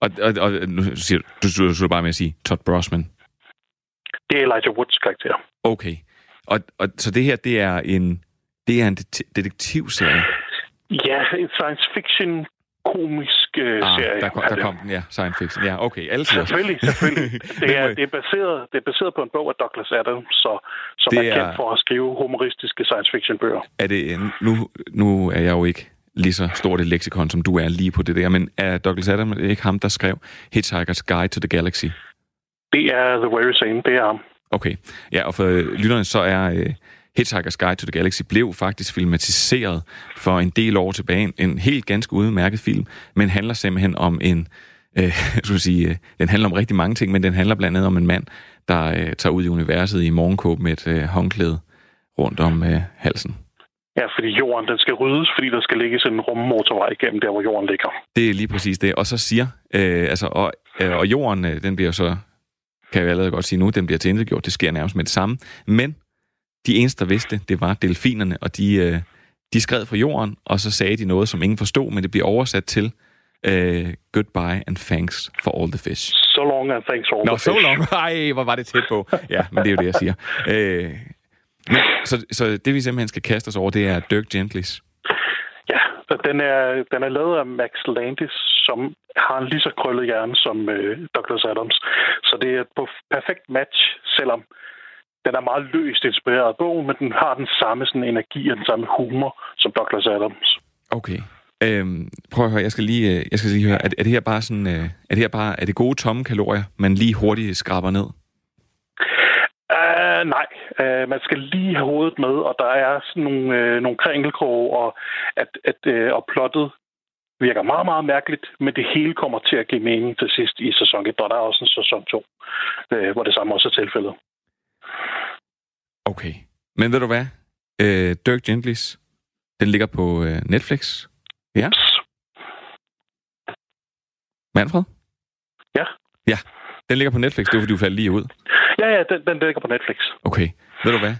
Og, og, og nu siger du, du, du, du bare med at sige Todd Brosman. Det er Elijah Woods karakter. Okay. Og, og så det her, det er en, det er en detektivserie? Ja, en science fiction komisk øh, ah, serie. Der kom, der kom den, ja. Science fiction. Ja, okay. Altid. Selvfølgelig, selvfølgelig. [laughs] Det er, det, er baseret, det er baseret på en bog af Douglas Adams, så, som det er, er kendt for at skrive humoristiske science fiction bøger. Er det, nu, nu er jeg jo ikke lige så stort et leksikon, som du er lige på det der, men er Douglas Adams ikke ham, der skrev Hitchhiker's Guide to the Galaxy? Det er The Very Same, det er ham. Okay. Ja, og for lytterne så er uh, Hitchhiker's Guide to the Galaxy blev faktisk filmatiseret for en del år tilbage. En helt ganske udmærket film, men handler simpelthen om en... Øh, [laughs] skulle sige, øh, den handler om rigtig mange ting, men den handler blandt andet om en mand, der øh, tager ud i universet i morgenkåb med et øh, håndklæde rundt om øh, halsen. Ja, fordi jorden den skal ryddes, fordi der skal ligge sådan en rummotorvej igennem der, hvor jorden ligger. Det er lige præcis det. Og så siger, øh, altså, og, øh, og jorden, øh, den bliver så, kan jeg allerede godt sige nu, den bliver tilintetgjort. Det sker nærmest med det samme. Men de eneste, der vidste, det var delfinerne, og de, øh, de skred fra jorden, og så sagde de noget, som ingen forstod, men det bliver oversat til øh, goodbye and thanks for all the fish. So long and thanks for all Nå, the so fish. long. Ej, hvor var det tæt på. Ja, men det er jo det, jeg siger. Øh, men, så, så det, vi simpelthen skal kaste os over, det er Dirk Gentlys. Ja, og den er, den er lavet af Max Landis, som har en lige så krøllet hjerne som øh, Douglas Adams. Så det er et perfekt match, selvom den er meget løst inspireret af bogen, men den har den samme sådan, energi og den samme humor som Douglas Adams. Okay. Øhm, prøv at høre, jeg skal lige, øh, jeg skal lige høre, er, er det her bare sådan, øh, er det her bare, er det gode tomme kalorier, man lige hurtigt skraber ned? Uh, nej, uh, man skal lige have hovedet med, og der er sådan nogle, uh, nogle kringelkroge, og, at, at, uh, og plottet virker meget, meget mærkeligt, men det hele kommer til at give mening til sidst i sæson 1, og der er også en sæson 2, uh, hvor det samme også er tilfældet. Okay. Men ved du hvad? Øh, Dirk Gentlys, den ligger på øh, Netflix. Ja. Manfred? Ja. Ja, den ligger på Netflix. Det var, fordi du faldt lige ud. Ja, ja, den, den ligger på Netflix. Okay. Ved du hvad?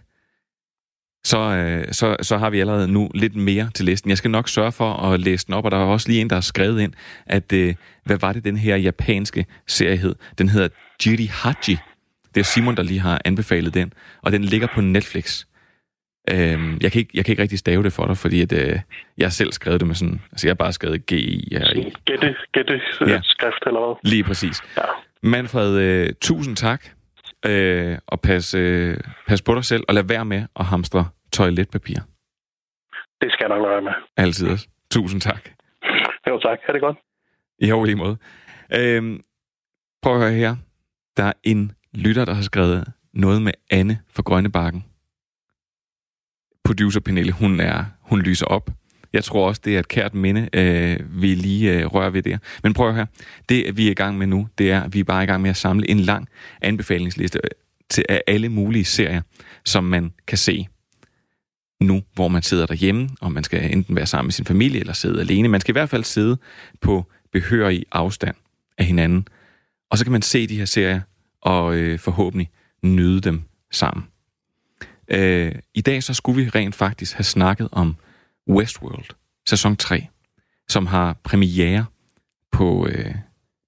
Så, øh, så, så har vi allerede nu lidt mere til listen. Jeg skal nok sørge for at læse den op, og der er også lige en, der har skrevet ind, at øh, hvad var det, den her japanske serie hed? Den hedder Jiri Haji. Det er Simon, der lige har anbefalet den, og den ligger på Netflix. Øhm, jeg, kan ikke, jeg kan ikke rigtig stave det for dig, fordi at, øh, jeg har selv skrevet det med sådan... Altså, jeg har bare skrevet g i her i. Gætte, gætte Ja. ja. skrift eller hvad? Lige præcis. Ja. Manfred, øh, tusind tak. Øh, og pas, øh, pas på dig selv, og lad være med at hamstre toiletpapir. Det skal jeg nok lade være med. Altid også. Tusind tak. Jo, tak. Ha' det godt. I over lige måde. Øhm, prøv at høre her. Der er en lytter, der har skrevet noget med Anne fra Grønnebakken. Producer Pernille, hun, er, hun lyser op. Jeg tror også, det er et kært minde, øh, vi lige øh, rører ved der. Men prøv her. Det, vi er i gang med nu, det er, at vi er bare i gang med at samle en lang anbefalingsliste øh, til af alle mulige serier, som man kan se nu, hvor man sidder derhjemme, og man skal enten være sammen med sin familie eller sidde alene. Man skal i hvert fald sidde på behørig afstand af hinanden. Og så kan man se de her serier og øh, forhåbentlig nyde dem sammen. Øh, I dag så skulle vi rent faktisk have snakket om Westworld, sæson 3, som har premiere på, øh,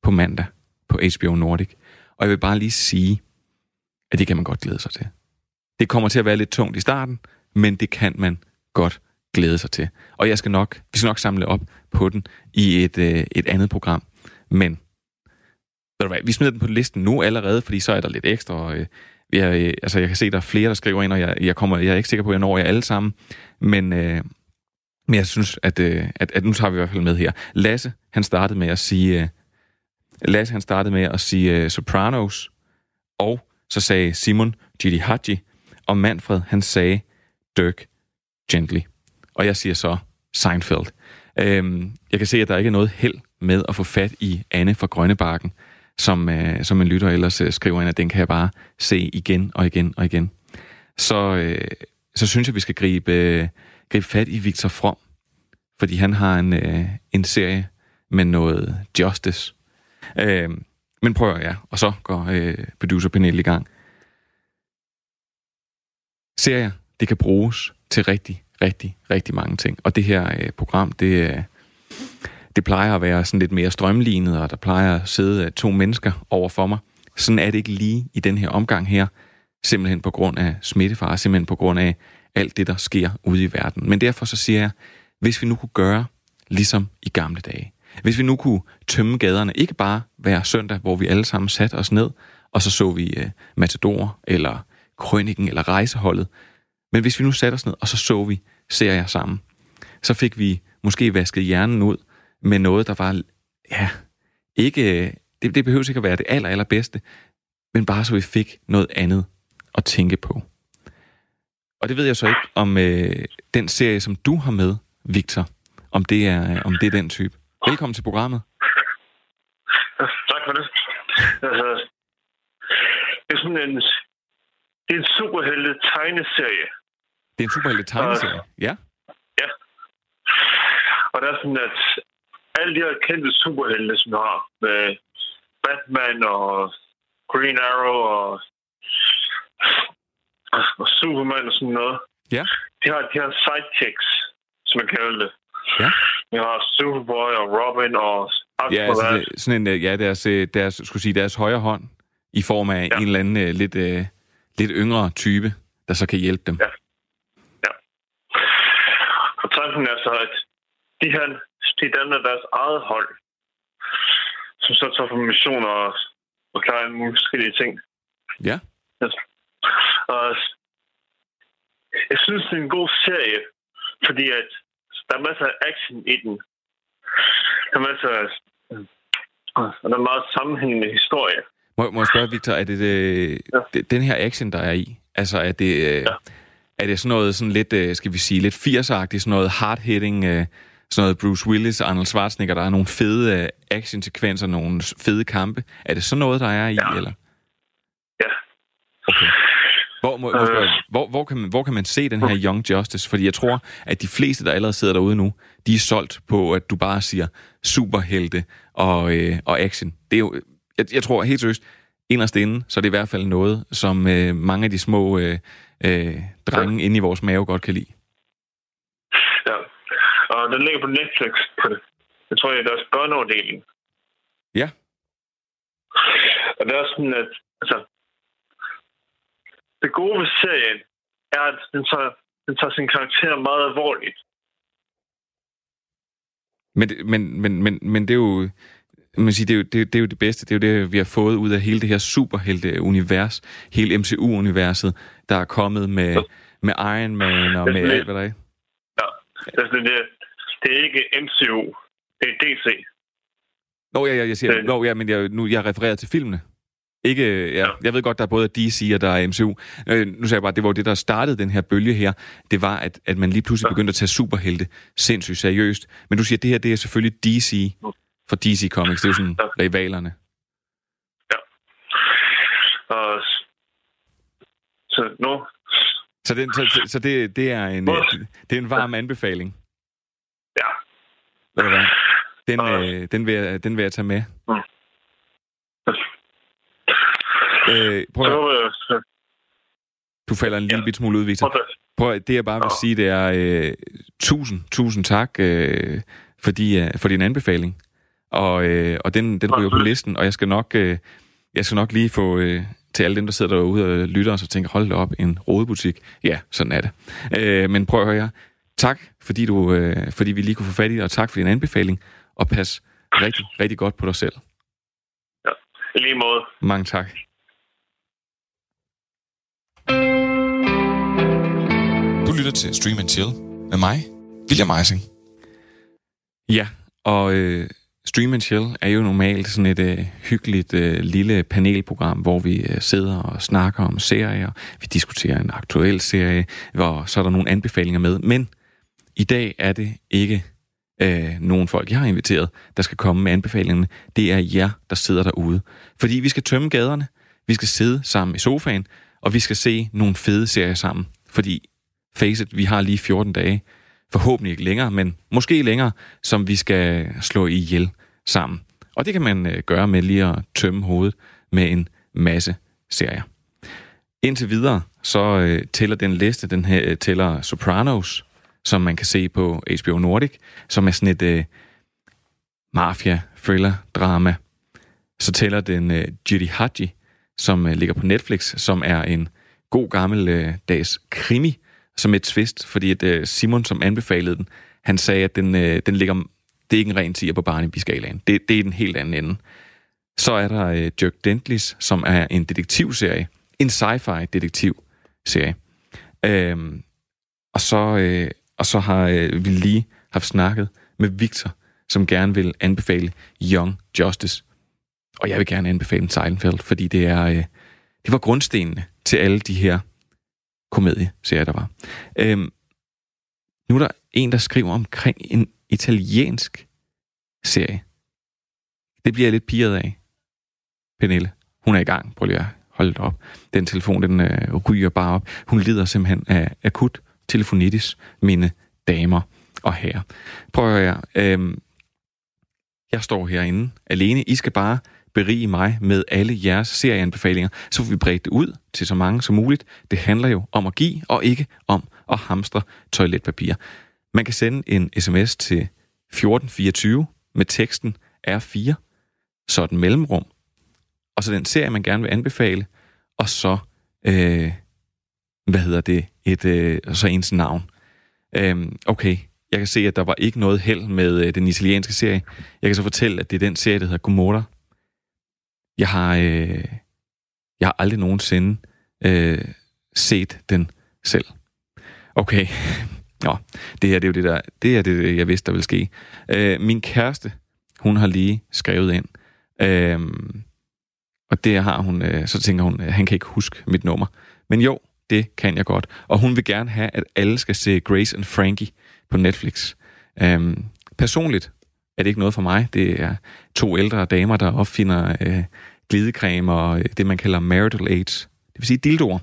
på mandag på HBO Nordic. Og jeg vil bare lige sige, at det kan man godt glæde sig til. Det kommer til at være lidt tungt i starten, men det kan man godt glæde sig til. Og jeg skal nok, vi skal nok samle op på den i et, øh, et andet program. Men ved du hvad, vi smider den på listen nu allerede, fordi så er der lidt ekstra. Og, øh, vi øh, altså, jeg kan se, der er flere, der skriver ind, og jeg, jeg, kommer, jeg er ikke sikker på, at jeg når jer alle sammen. Men, øh, men jeg synes, at, øh, at, at nu tager vi i hvert fald med her. Lasse, han startede med at sige... Øh, Lasse, han startede med at sige øh, Sopranos, og så sagde Simon Gidi Haji, og Manfred, han sagde Dirk Gently. Og jeg siger så Seinfeld. Øhm, jeg kan se, at der ikke er noget held med at få fat i Anne fra Grønnebakken, som, øh, som en lytter ellers øh, skriver ind, at den kan jeg bare se igen og igen og igen. Så, øh, så synes jeg, vi skal gribe, øh, gribe fat i Victor From, fordi han har en, øh, en serie med noget justice. Øh, men prøver jeg, ja, og så går øh, producer Pernille i gang. Serier, det kan bruges til rigtig, rigtig, rigtig mange ting. Og det her øh, program, det, øh, det plejer at være sådan lidt mere strømlignet, og der plejer at sidde øh, to mennesker over for mig. Sådan er det ikke lige i den her omgang her, simpelthen på grund af smittefare, simpelthen på grund af alt det, der sker ude i verden. Men derfor så siger jeg, hvis vi nu kunne gøre ligesom i gamle dage, hvis vi nu kunne tømme gaderne, ikke bare hver søndag, hvor vi alle sammen satte os ned, og så så vi uh, Matador, eller Krøniken, eller Rejseholdet, men hvis vi nu satte os ned, og så så vi serier sammen, så fik vi måske vasket hjernen ud med noget, der var, ja, ikke, det, det behøver ikke at være det aller, allerbedste, men bare så vi fik noget andet at tænke på. Og det ved jeg så ikke, om øh, den serie, som du har med, Victor, om det er, om det er den type. Velkommen til programmet. Tak for det. Altså, det er sådan en, det er en superhelte tegneserie. Det er en superhelte tegneserie, ja. Og det er sådan, at alle de her kendte superhelte, som har, med Batman og Green Arrow og, og Superman og sådan noget, Ja. de har, de har sidekicks, som man kalder det. Ja. Vi har Superboy og Robin og Ja, altså, det, sådan en, øh, ja, deres, øh, deres, skulle sige, deres højre hånd i form af ja. en eller anden øh, lidt, øh, lidt yngre type, der så kan hjælpe dem. Ja. Og tanken er så, at de her, de danner deres eget hold, som så tager på missioner og, og klarer en mulige forskellige ting. Ja. Yes. Og jeg synes, det er en god serie, fordi at der er masser af action i den. Der er masser af... Og der er meget sammenhængende historie. Må, må jeg spørge, Victor, er det, det Ja. ja. den her action, der er i, altså er det, øh, Ja. er det sådan noget sådan lidt, øh, skal vi sige, lidt 80'er-agtigt, sådan noget hard-hitting, øh, sådan noget Bruce Willis og Arnold Schwarzenegger, der er nogle fede øh, action-sekvenser, nogle fede kampe. Er det sådan noget, der er i, Ja. eller? Ja. Okay. Hvor, må, må spørge, hvor, hvor, kan man, hvor kan man se den her Young Justice? Fordi jeg tror, at de fleste, der allerede sidder derude nu, de er solgt på, at du bare siger superhelte og, øh, og action. Det er jo, jeg, jeg tror helt seriøst, inderst inde, så er det i hvert fald noget, som øh, mange af de små øh, øh, drenge inde i vores mave godt kan lide. Den ligger på Netflix på. Jeg tror, det er deres børneafdeling. Ja. Og det er også sådan, at altså, det gode ved serien er, at den tager, den tager sin karakter meget alvorligt. Men, men, men, men, men det er jo... Man siger, det, er jo, det, det er jo det bedste. Det er jo det, vi har fået ud af hele det her superhelte-univers. Hele MCU-universet, der er kommet med, med Iron Man og med alt, hvad der er. Ja. Det, det, det er ikke MCU. Det er DC. Nå, ja, ja, jeg siger, Det- nå, ja, men jeg, nu, jeg refererer til filmene. Ikke, ja, Ja. jeg ved godt, der er både DC og der er MCU. Øh, nu sagde jeg bare, det var det, der startede den her bølge her. Det var, at, at man lige pludselig Ja. begyndte at tage superhelte sindssygt seriøst. Men du siger, at det her, det er selvfølgelig DC for DC Comics. Det er jo sådan Ja. rivalerne. Og s- så nu... Så, den, så, så- det, det, er en, det er en varm anbefaling. Den, Og- øh, den, vil jeg, den vil jeg tage med. Mm. Øh, prøv, at- du falder en lille Ja. smule ud, Victor. prøv at- det jeg bare vil Nå. sige, det er øh, tusind, tusind tak øh, fordi, øh, for din anbefaling. Og, øh, og den, den ryger på listen, og jeg skal nok, øh, jeg skal nok lige få øh, til alle dem, der sidder derude og lytter, og så tænker, hold da op, en rodebutik. Ja, sådan er det. Øh, men prøv at høre. Tak, fordi, du, øh, fordi vi lige kunne få fat i dig, og tak for din anbefaling, og pas rigtig, rigtig godt på dig selv. I lige måde. Mange tak. Du lytter til Stream and Chill med mig, William Eising. Ja, og øh, Stream and Chill er jo normalt sådan et øh, hyggeligt øh, lille panelprogram, hvor vi øh, sidder og snakker om serier. Vi diskuterer en aktuel serie, hvor så er der nogle anbefalinger med. Men i dag er det ikke øh, nogen folk, jeg har inviteret, der skal komme med anbefalingerne. Det er jer, der sidder derude. Fordi vi skal tømme gaderne, vi skal sidde sammen i sofaen, og vi skal se nogle fede serier sammen. Fordi, face it, vi har lige 14 dage, forhåbentlig ikke længere, men måske længere, som vi skal slå ihjel sammen. Og det kan man øh, gøre med lige at tømme hovedet med en masse serier. Indtil videre, så øh, tæller den liste, den her øh, tæller Sopranos, som man kan se på HBO Nordic, som er sådan et øh, mafia, thriller, drama. Så tæller den øh, Judy Haji, som øh, ligger på Netflix, som er en god gammel øh, dags krimi, som et twist, fordi at øh, Simon, som anbefalede den, han sagde, at den, øh, den ligger, det er ikke en ren tiger på Barnaby-skalaen. Det, det er den helt anden ende. Så er der øh, Dirk Dentlis, som er en detektivserie. En sci-fi detektivserie. Øhm, og, så, øh, og så har øh, vi lige haft snakket med Victor, som gerne vil anbefale Young Justice. Og jeg vil gerne anbefale Seinfeld, fordi det er øh, det var grundstenene til alle de her komedieserier, der var. Øhm, nu er der en, der skriver omkring en italiensk serie. Det bliver jeg lidt piret af. Pernille, hun er i gang. Prøv lige at holde det op. Den telefon, den øh, ryger bare op. Hun lider simpelthen af akut telefonitis, mine damer og herrer. Prøv at høre øh, jeg står herinde alene. I skal bare berige mig med alle jeres serieanbefalinger, så vi bredt det ud til så mange som muligt. Det handler jo om at give, og ikke om at hamstre toiletpapir. Man kan sende en sms til 1424 med teksten R4, så den mellemrum, og så den serie, man gerne vil anbefale, og så, øh, hvad hedder det, et, øh, så ens navn. Øhm, okay, jeg kan se, at der var ikke noget held med øh, den italienske serie. Jeg kan så fortælle, at det er den serie, der hedder Gomorra. Jeg har, øh, jeg har aldrig nogensinde øh, set den selv. Okay, [laughs] Nå, det her det er jo det, der, det er det, jeg vidste, der ville ske. Øh, min kæreste, hun har lige skrevet ind, øh, og det har hun, øh, så tænker hun, øh, han kan ikke huske mit nummer. Men jo, det kan jeg godt. Og hun vil gerne have, at alle skal se Grace and Frankie på Netflix. Øhm, personligt er det ikke noget for mig. Det er to ældre damer, der opfinder øh, glidecreme og øh, det, man kalder marital aids. Det vil sige dildoer.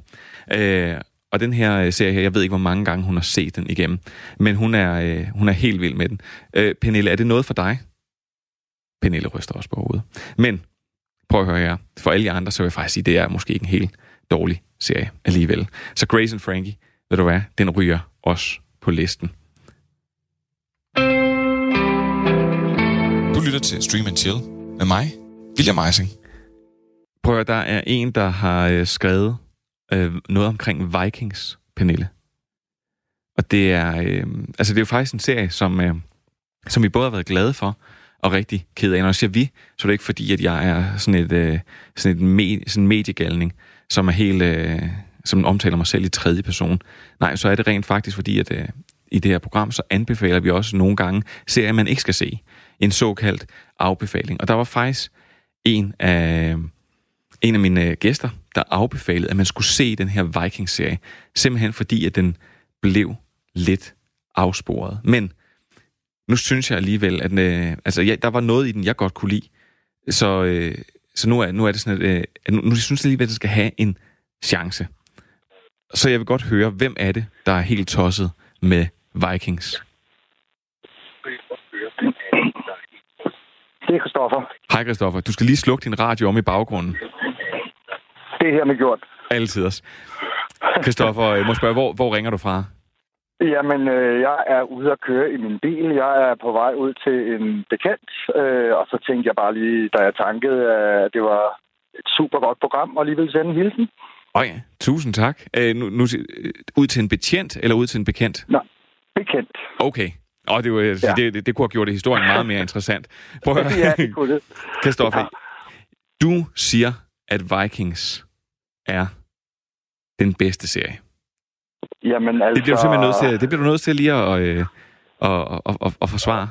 Øh, og den her øh, serie her, jeg ved ikke, hvor mange gange hun har set den igennem, men hun er, øh, hun er helt vild med den. Øh, Pernille, er det noget for dig? Pernille ryster også på hovedet. Men prøv at høre her. For alle jer andre, så vil jeg faktisk sige, at det er måske ikke en helt dårlig serie alligevel. Så Grace and Frankie, ved du hvad, den ryger også på listen. Du lytter til Stream and Chill med mig, William Eising. Prøv at der er en, der har øh, skrevet øh, noget omkring Vikings, Pernille. Og det er, øh, altså det er jo faktisk en serie, som, øh, som vi både har været glade for, og rigtig ked af. Når jeg siger vi, så er det ikke fordi, at jeg er sådan et, øh, sådan et med, sådan mediegalning, som er helt, øh, som omtaler mig selv i tredje person. Nej, så er det rent faktisk fordi, at øh, i det her program, så anbefaler vi også nogle gange serier, man ikke skal se. En såkaldt afbefaling. Og der var faktisk en af, en af mine øh, gæster, der afbefalede, at man skulle se den her Vikings-serie. Simpelthen fordi, at den blev lidt afsporet. Men nu synes jeg alligevel, at øh, altså, ja, der var noget i den, jeg godt kunne lide. Så, øh, så nu, er, nu er det sådan, at øh, nu, nu synes jeg alligevel, at det skal have en chance. Så jeg vil godt høre, hvem er det, der er helt tosset med Vikings? Det er Christoffer. Hej Christoffer. Du skal lige slukke din radio om i baggrunden. Det er her med gjort. Altid også. Christoffer, jeg må spørge, hvor, hvor ringer du fra? Jamen, øh, jeg er ude at køre i min bil. Jeg er på vej ud til en bekendt, øh, og så tænkte jeg bare lige, da jeg tankede, at det var et super godt program, og lige ville sende en hilsen. Åh ja, tusind tak. Øh, nu, nu, øh, ud til en betjent, eller ud til en bekendt? Nej, bekendt. Okay. Og det, var, ja. det, det, det kunne have gjort historien meget mere interessant. Prøv at høre. [laughs] ja, det kunne det. [laughs] Christoffer, ja. du siger, at Vikings er den bedste serie. Jamen altså... Det bliver du simpelthen nødt til, det bliver du nødt til lige at, øh, at, at, at, at forsvare.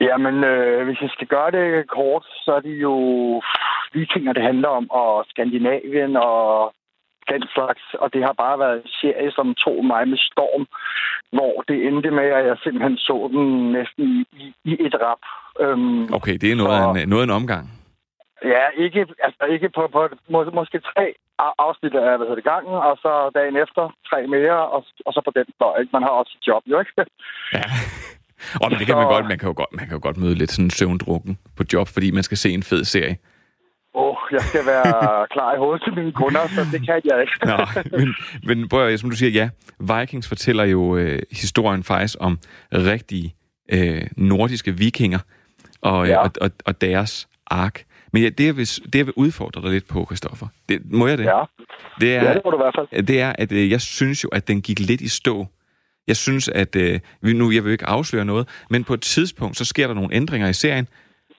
Jamen, øh, hvis jeg skal gøre det kort, så er det jo vikinger, det handler om, og Skandinavien og den slags. Og det har bare været en serie, som tog mig med storm, hvor det endte med, at jeg simpelthen så den næsten i, i et rap. Øhm, okay, det er noget, og, af en, noget af en omgang. Ja, ikke, altså ikke på, på må, måske tre afsnit af hvad hedder det, gangen, og så dagen efter tre mere, og, og så på den fløj. Man har også et job, jo ikke? Ja. Og men det kan man godt, man kan jo godt, man kan jo godt møde lidt sådan søvndrukken på job, fordi man skal se en fed serie. Åh, oh, jeg skal være [laughs] klar i hovedet til mine kunder, så det kan jeg ikke. Nå, men, men prøv at, som du siger, ja, Vikings fortæller jo øh, historien faktisk om rigtige øh, nordiske vikinger og, ja. og, og, og deres ark. Men ja, det, jeg vil, det, jeg vil udfordre dig lidt på, Christoffer, det, må jeg det? Ja, det er, ja, det må du i hvert fald. Det er, at øh, jeg synes jo, at den gik lidt i stå. Jeg synes, at øh, nu, jeg vil ikke afsløre noget, men på et tidspunkt, så sker der nogle ændringer i serien,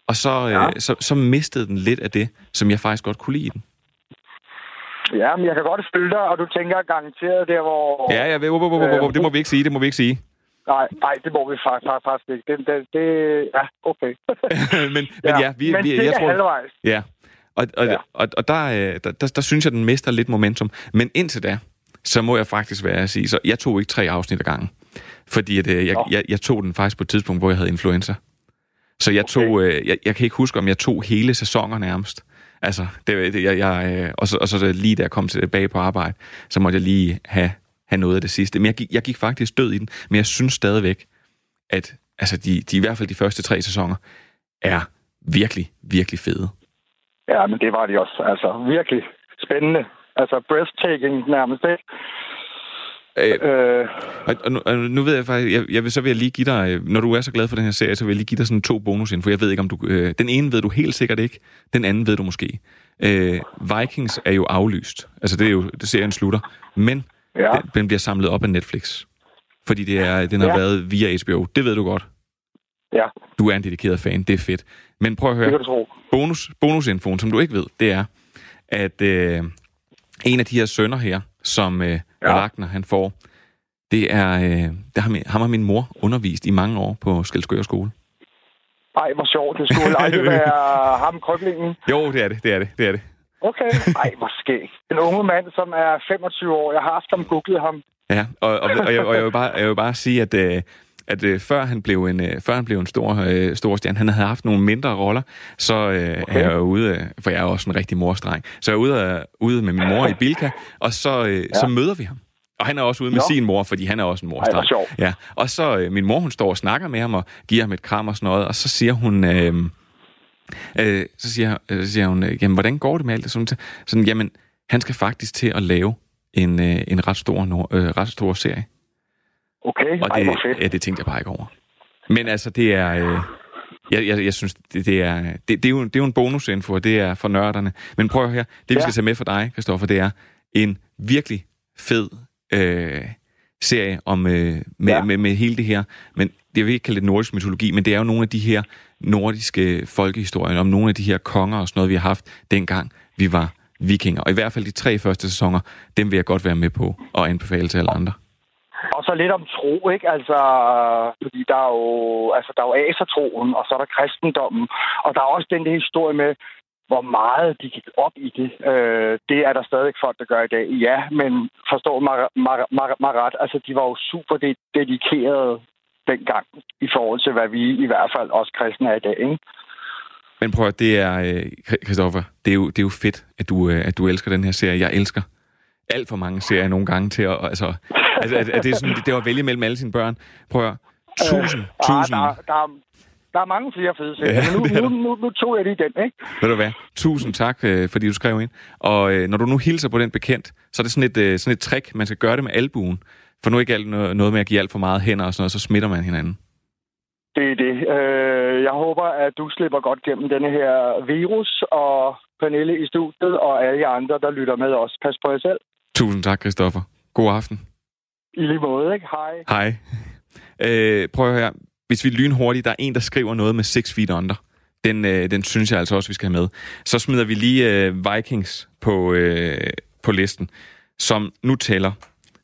og så, øh, ja. øh, så, så mistede den lidt af det, som jeg faktisk godt kunne lide den. Ja, men jeg kan godt spille dig, og du tænker garanteret der, hvor... Ja, ja, det må vi ikke sige, det må vi ikke sige. Nej, nej, det må vi faktisk, faktisk ikke. Det, det, det ja, okay. [laughs] men, men ja, vi, men vi, det jeg tror, halvvejs. Ja, og, og, ja. og, og der, øh, der, der, der synes jeg, den mister lidt momentum. Men indtil da, så må jeg faktisk være at sige, så jeg tog ikke tre afsnit ad gangen. Fordi at, øh, jeg, jeg, jeg tog den faktisk på et tidspunkt, hvor jeg havde influenza. Så jeg okay. tog, øh, jeg, jeg kan ikke huske, om jeg tog hele sæsoner nærmest. Altså, det, det, jeg, jeg, og, så, og så lige da jeg kom tilbage på arbejde, så måtte jeg lige have have noget af det sidste. Men jeg gik, jeg gik faktisk død i den, men jeg synes stadigvæk, at altså de, de i hvert fald de første tre sæsoner er virkelig, virkelig fede. Ja, men det var de også. Altså, virkelig spændende. Altså, breathtaking nærmest, ikke? Øh, øh. Og, og, nu, og nu ved jeg faktisk, jeg, jeg vil, så vil jeg lige give dig, når du er så glad for den her serie, så vil jeg lige give dig sådan to bonus for jeg ved ikke, om du... Øh, den ene ved du helt sikkert ikke, den anden ved du måske. Øh, Vikings er jo aflyst. Altså, det er jo, det serien slutter. Men ja. den, den bliver samlet op af Netflix. Fordi det er, den har ja. været via HBO. Det ved du godt. Ja. Du er en dedikeret fan, det er fedt. Men prøv at høre. Det kan. Bonus, bonusinfoen, som du ikke ved, det er, at øh, en af de her sønner her, som øh, ja. Ragnar han får, det er, øh, det har, min, ham har min mor undervist i mange år på Skelskør skole. Ej, hvor sjovt. Det skulle aldrig [laughs] være ham krøblingen. Jo, det er det, det er det, det er det. Okay. Ej, skæg. En unge mand, som er 25 år. Jeg har haft ham googlet ham. Ja, og, og, og, jeg, og jeg, vil bare, jeg vil bare sige, at, øh, at øh, før han blev en, øh, før han blev en stor, øh, stor stjerne, han havde haft nogle mindre roller, så øh, okay. er jeg ude, øh, for jeg er også en rigtig morstreng, så jeg er ude, øh, ude med min mor i Bilka, og så, øh, ja. så møder vi ham. Og han er også ude med Nå. sin mor, fordi han er også en morstreng. Ej, ja. Og så øh, min mor, hun står og snakker med ham og giver ham et kram og sådan noget, og så siger hun... Øh, øh, så, siger, øh, så siger hun, øh, jamen, hvordan går det med alt det? Sådan, sådan jamen, han skal faktisk til at lave en, øh, en ret, stor, øh, ret stor serie. Okay, og det, Ej, fedt. Ja, det tænkte jeg bare ikke over. Men altså, det er... Øh, jeg, jeg, jeg synes, det, det, er, det, det, er jo, det er jo en bonusinfo, og det er for nørderne. Men prøv høre, det vi ja. skal tage med for dig, Kristoffer, det er en virkelig fed øh, serie om, øh, med, ja. med, med hele det her. Men jeg vil ikke kalde det nordisk mytologi, men det er jo nogle af de her nordiske folkehistorien, om nogle af de her konger og sådan noget, vi har haft dengang vi var vikinger. Og i hvert fald de tre første sæsoner, dem vil jeg godt være med på og anbefale til alle andre. Og så lidt om tro, ikke? Altså, fordi der er jo, altså, der er jo asertroen, og så er der kristendommen. Og der er også den der historie med, hvor meget de gik op i det. Øh, det er der stadig folk, der gør i dag. Ja, men forstå mig, mig, mig, mig ret, altså de var jo super dedikerede dengang i forhold til, hvad vi i hvert fald også kristne er i dag. Ikke? Men prøv at det er, Kristoffer, øh, det er, jo, det er jo fedt, at du, øh, at du elsker den her serie. Jeg elsker alt for mange serier nogle gange til at... Altså, altså at, at det, er sådan, det var at vælge mellem alle sine børn. Prøv at tusind, øh, tusind... Ah, der, der, der er mange flere fede serier, ja, men nu, nu, nu, nu tog jeg lige den, ikke? Ved du hvad? Tusind tak, øh, fordi du skrev ind. Og øh, når du nu hilser på den bekendt, så er det sådan et, øh, sådan et trick, man skal gøre det med albuen. For nu ikke alt noget med at give alt for meget hænder og sådan noget, så smitter man hinanden. Det er det. Øh, jeg håber, at du slipper godt gennem denne her virus, og Pernille i studiet, og alle jer andre, der lytter med os. Pas på jer selv. Tusind tak, Christoffer. God aften. I lige måde, ikke? Hej. Hej. Øh, prøv at høre. Hvis vi lynhurtigt, der er en, der skriver noget med 6 feet under. Den, øh, den synes jeg altså også, vi skal have med. Så smider vi lige øh, Vikings på, øh, på listen, som nu tæller.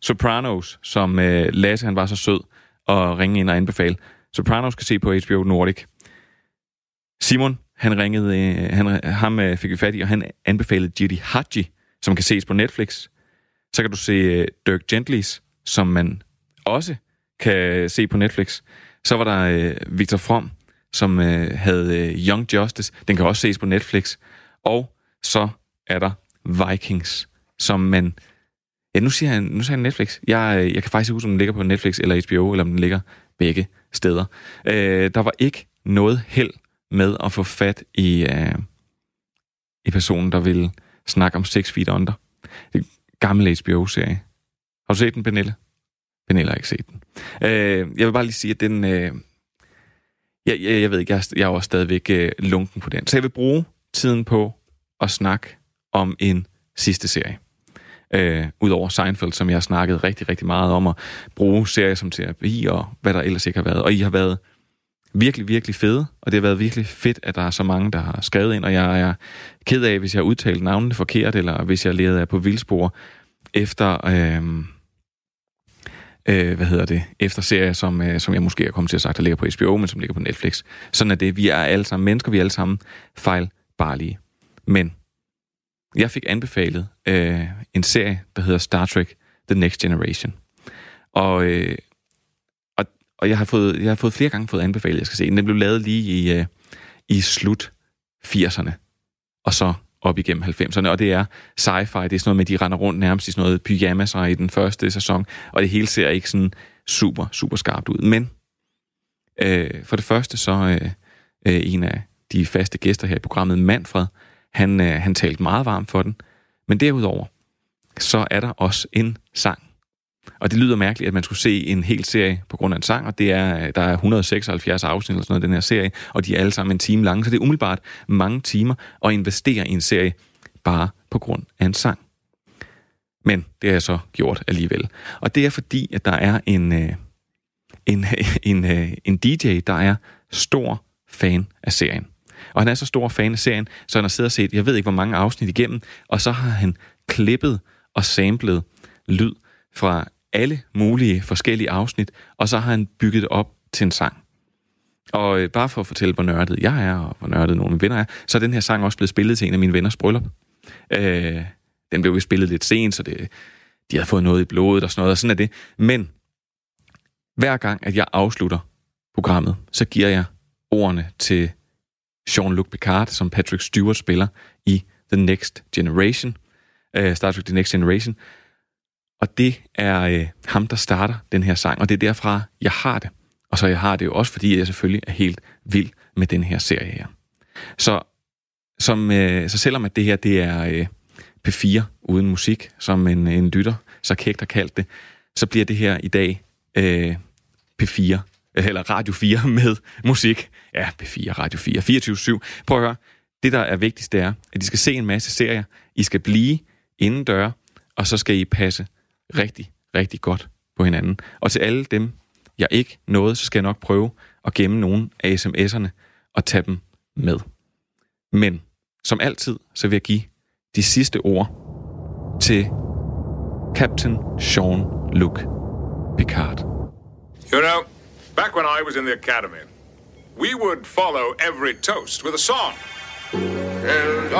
Sopranos, som øh, Lasse han var så sød at ringe ind og anbefale. Sopranos kan se på HBO Nordic. Simon, han ringede, øh, han, ham øh, fik vi fat i, og han anbefalede Jiri Haji, som kan ses på Netflix. Så kan du se øh, Dirk Gentlys, som man også kan øh, se på Netflix. Så var der øh, Victor From, som øh, havde øh, Young Justice. Den kan også ses på Netflix. Og så er der Vikings, som man... Ja, nu siger han, nu siger han Netflix. Jeg, øh, jeg kan faktisk ikke huske, om den ligger på Netflix eller HBO, eller om den ligger begge steder. Øh, der var ikke noget held med at få fat i, øh, i personen, der ville snakke om Six Feet Under. Det er en gammel HBO-serie. Har du set den, Pernille? Pernille har ikke set den. Øh, jeg vil bare lige sige, at den... Øh, jeg, jeg, jeg ved ikke, jeg, er, jeg er også stadigvæk øh, lunken på den. Så jeg vil bruge tiden på at snakke om en sidste serie. Øh, Udover Seinfeld, som jeg har snakket rigtig, rigtig meget om, at bruge serier som terapi og hvad der ellers ikke har været. Og I har været virkelig, virkelig fede, og det har været virkelig fedt, at der er så mange, der har skrevet ind, og jeg er ked af, hvis jeg har udtalt navnene forkert, eller hvis jeg leder af på vildspor efter... Øh, øh, hvad hedder det, efter serier, som, øh, som jeg måske har kommet til at sagt, der ligger på HBO, men som ligger på Netflix. Sådan er det. Vi er alle sammen mennesker, vi er alle sammen fejlbarlige. Men jeg fik anbefalet øh, en serie, der hedder Star Trek The Next Generation. Og, øh, og, og jeg, har fået, jeg har fået flere gange fået anbefalet, jeg skal se den. Den blev lavet lige i, øh, i slut 80'erne. Og så op igennem 90'erne, og det er sci-fi, det er sådan noget med, at de render rundt nærmest i sådan noget pyjamas i den første sæson, og det hele ser ikke sådan super, super skarpt ud. Men Øh, for det første så øh, øh, en af de faste gæster her i programmet, Manfred, han, øh, han talte meget varmt for den. Men derudover, så er der også en sang. Og det lyder mærkeligt, at man skulle se en hel serie på grund af en sang, og det er, øh, der er 176 afsnit eller sådan noget den her serie, og de er alle sammen en time lange, så det er umiddelbart mange timer at investere i en serie bare på grund af en sang. Men det har jeg så gjort alligevel. Og det er fordi, at der er en, øh, en, [laughs] en, øh, en DJ, der er stor fan af serien. Og han er så stor fan af serien, så han har siddet og set, jeg ved ikke hvor mange afsnit igennem, og så har han klippet og samlet lyd fra alle mulige forskellige afsnit, og så har han bygget det op til en sang. Og øh, bare for at fortælle, hvor nørdet jeg er, og hvor nørdet nogle af mine venner er, så er den her sang også blevet spillet til en af mine venners bryllup. Øh, den blev jo spillet lidt sent, så det, de havde fået noget i blodet og sådan noget, og sådan er det. Men hver gang, at jeg afslutter programmet, så giver jeg ordene til Jean-Luc Picard, som Patrick Stewart spiller i The Next Generation, uh, Star Trek The Next Generation. Og det er uh, ham, der starter den her sang, og det er derfra, jeg har det. Og så jeg har det jo også, fordi jeg selvfølgelig er helt vild med den her serie her. Så, som, uh, så selvom at det her det er uh, P4 uden musik, som en, en lytter så kægt har kaldt det, så bliver det her i dag uh, P4 eller Radio 4 [laughs] med musik. Ja, B4, Radio 4, 24-7. Prøv at høre, det der er vigtigst, det er, at I skal se en masse serier. I skal blive indendør, og så skal I passe rigtig, rigtig godt på hinanden. Og til alle dem, jeg ikke nåede, så skal jeg nok prøve at gemme nogle af sms'erne og tage dem med. Men som altid, så vil jeg give de sidste ord til Captain Sean Luke Picard. You know, back when I was in the academy, we would follow every toast with a song. It's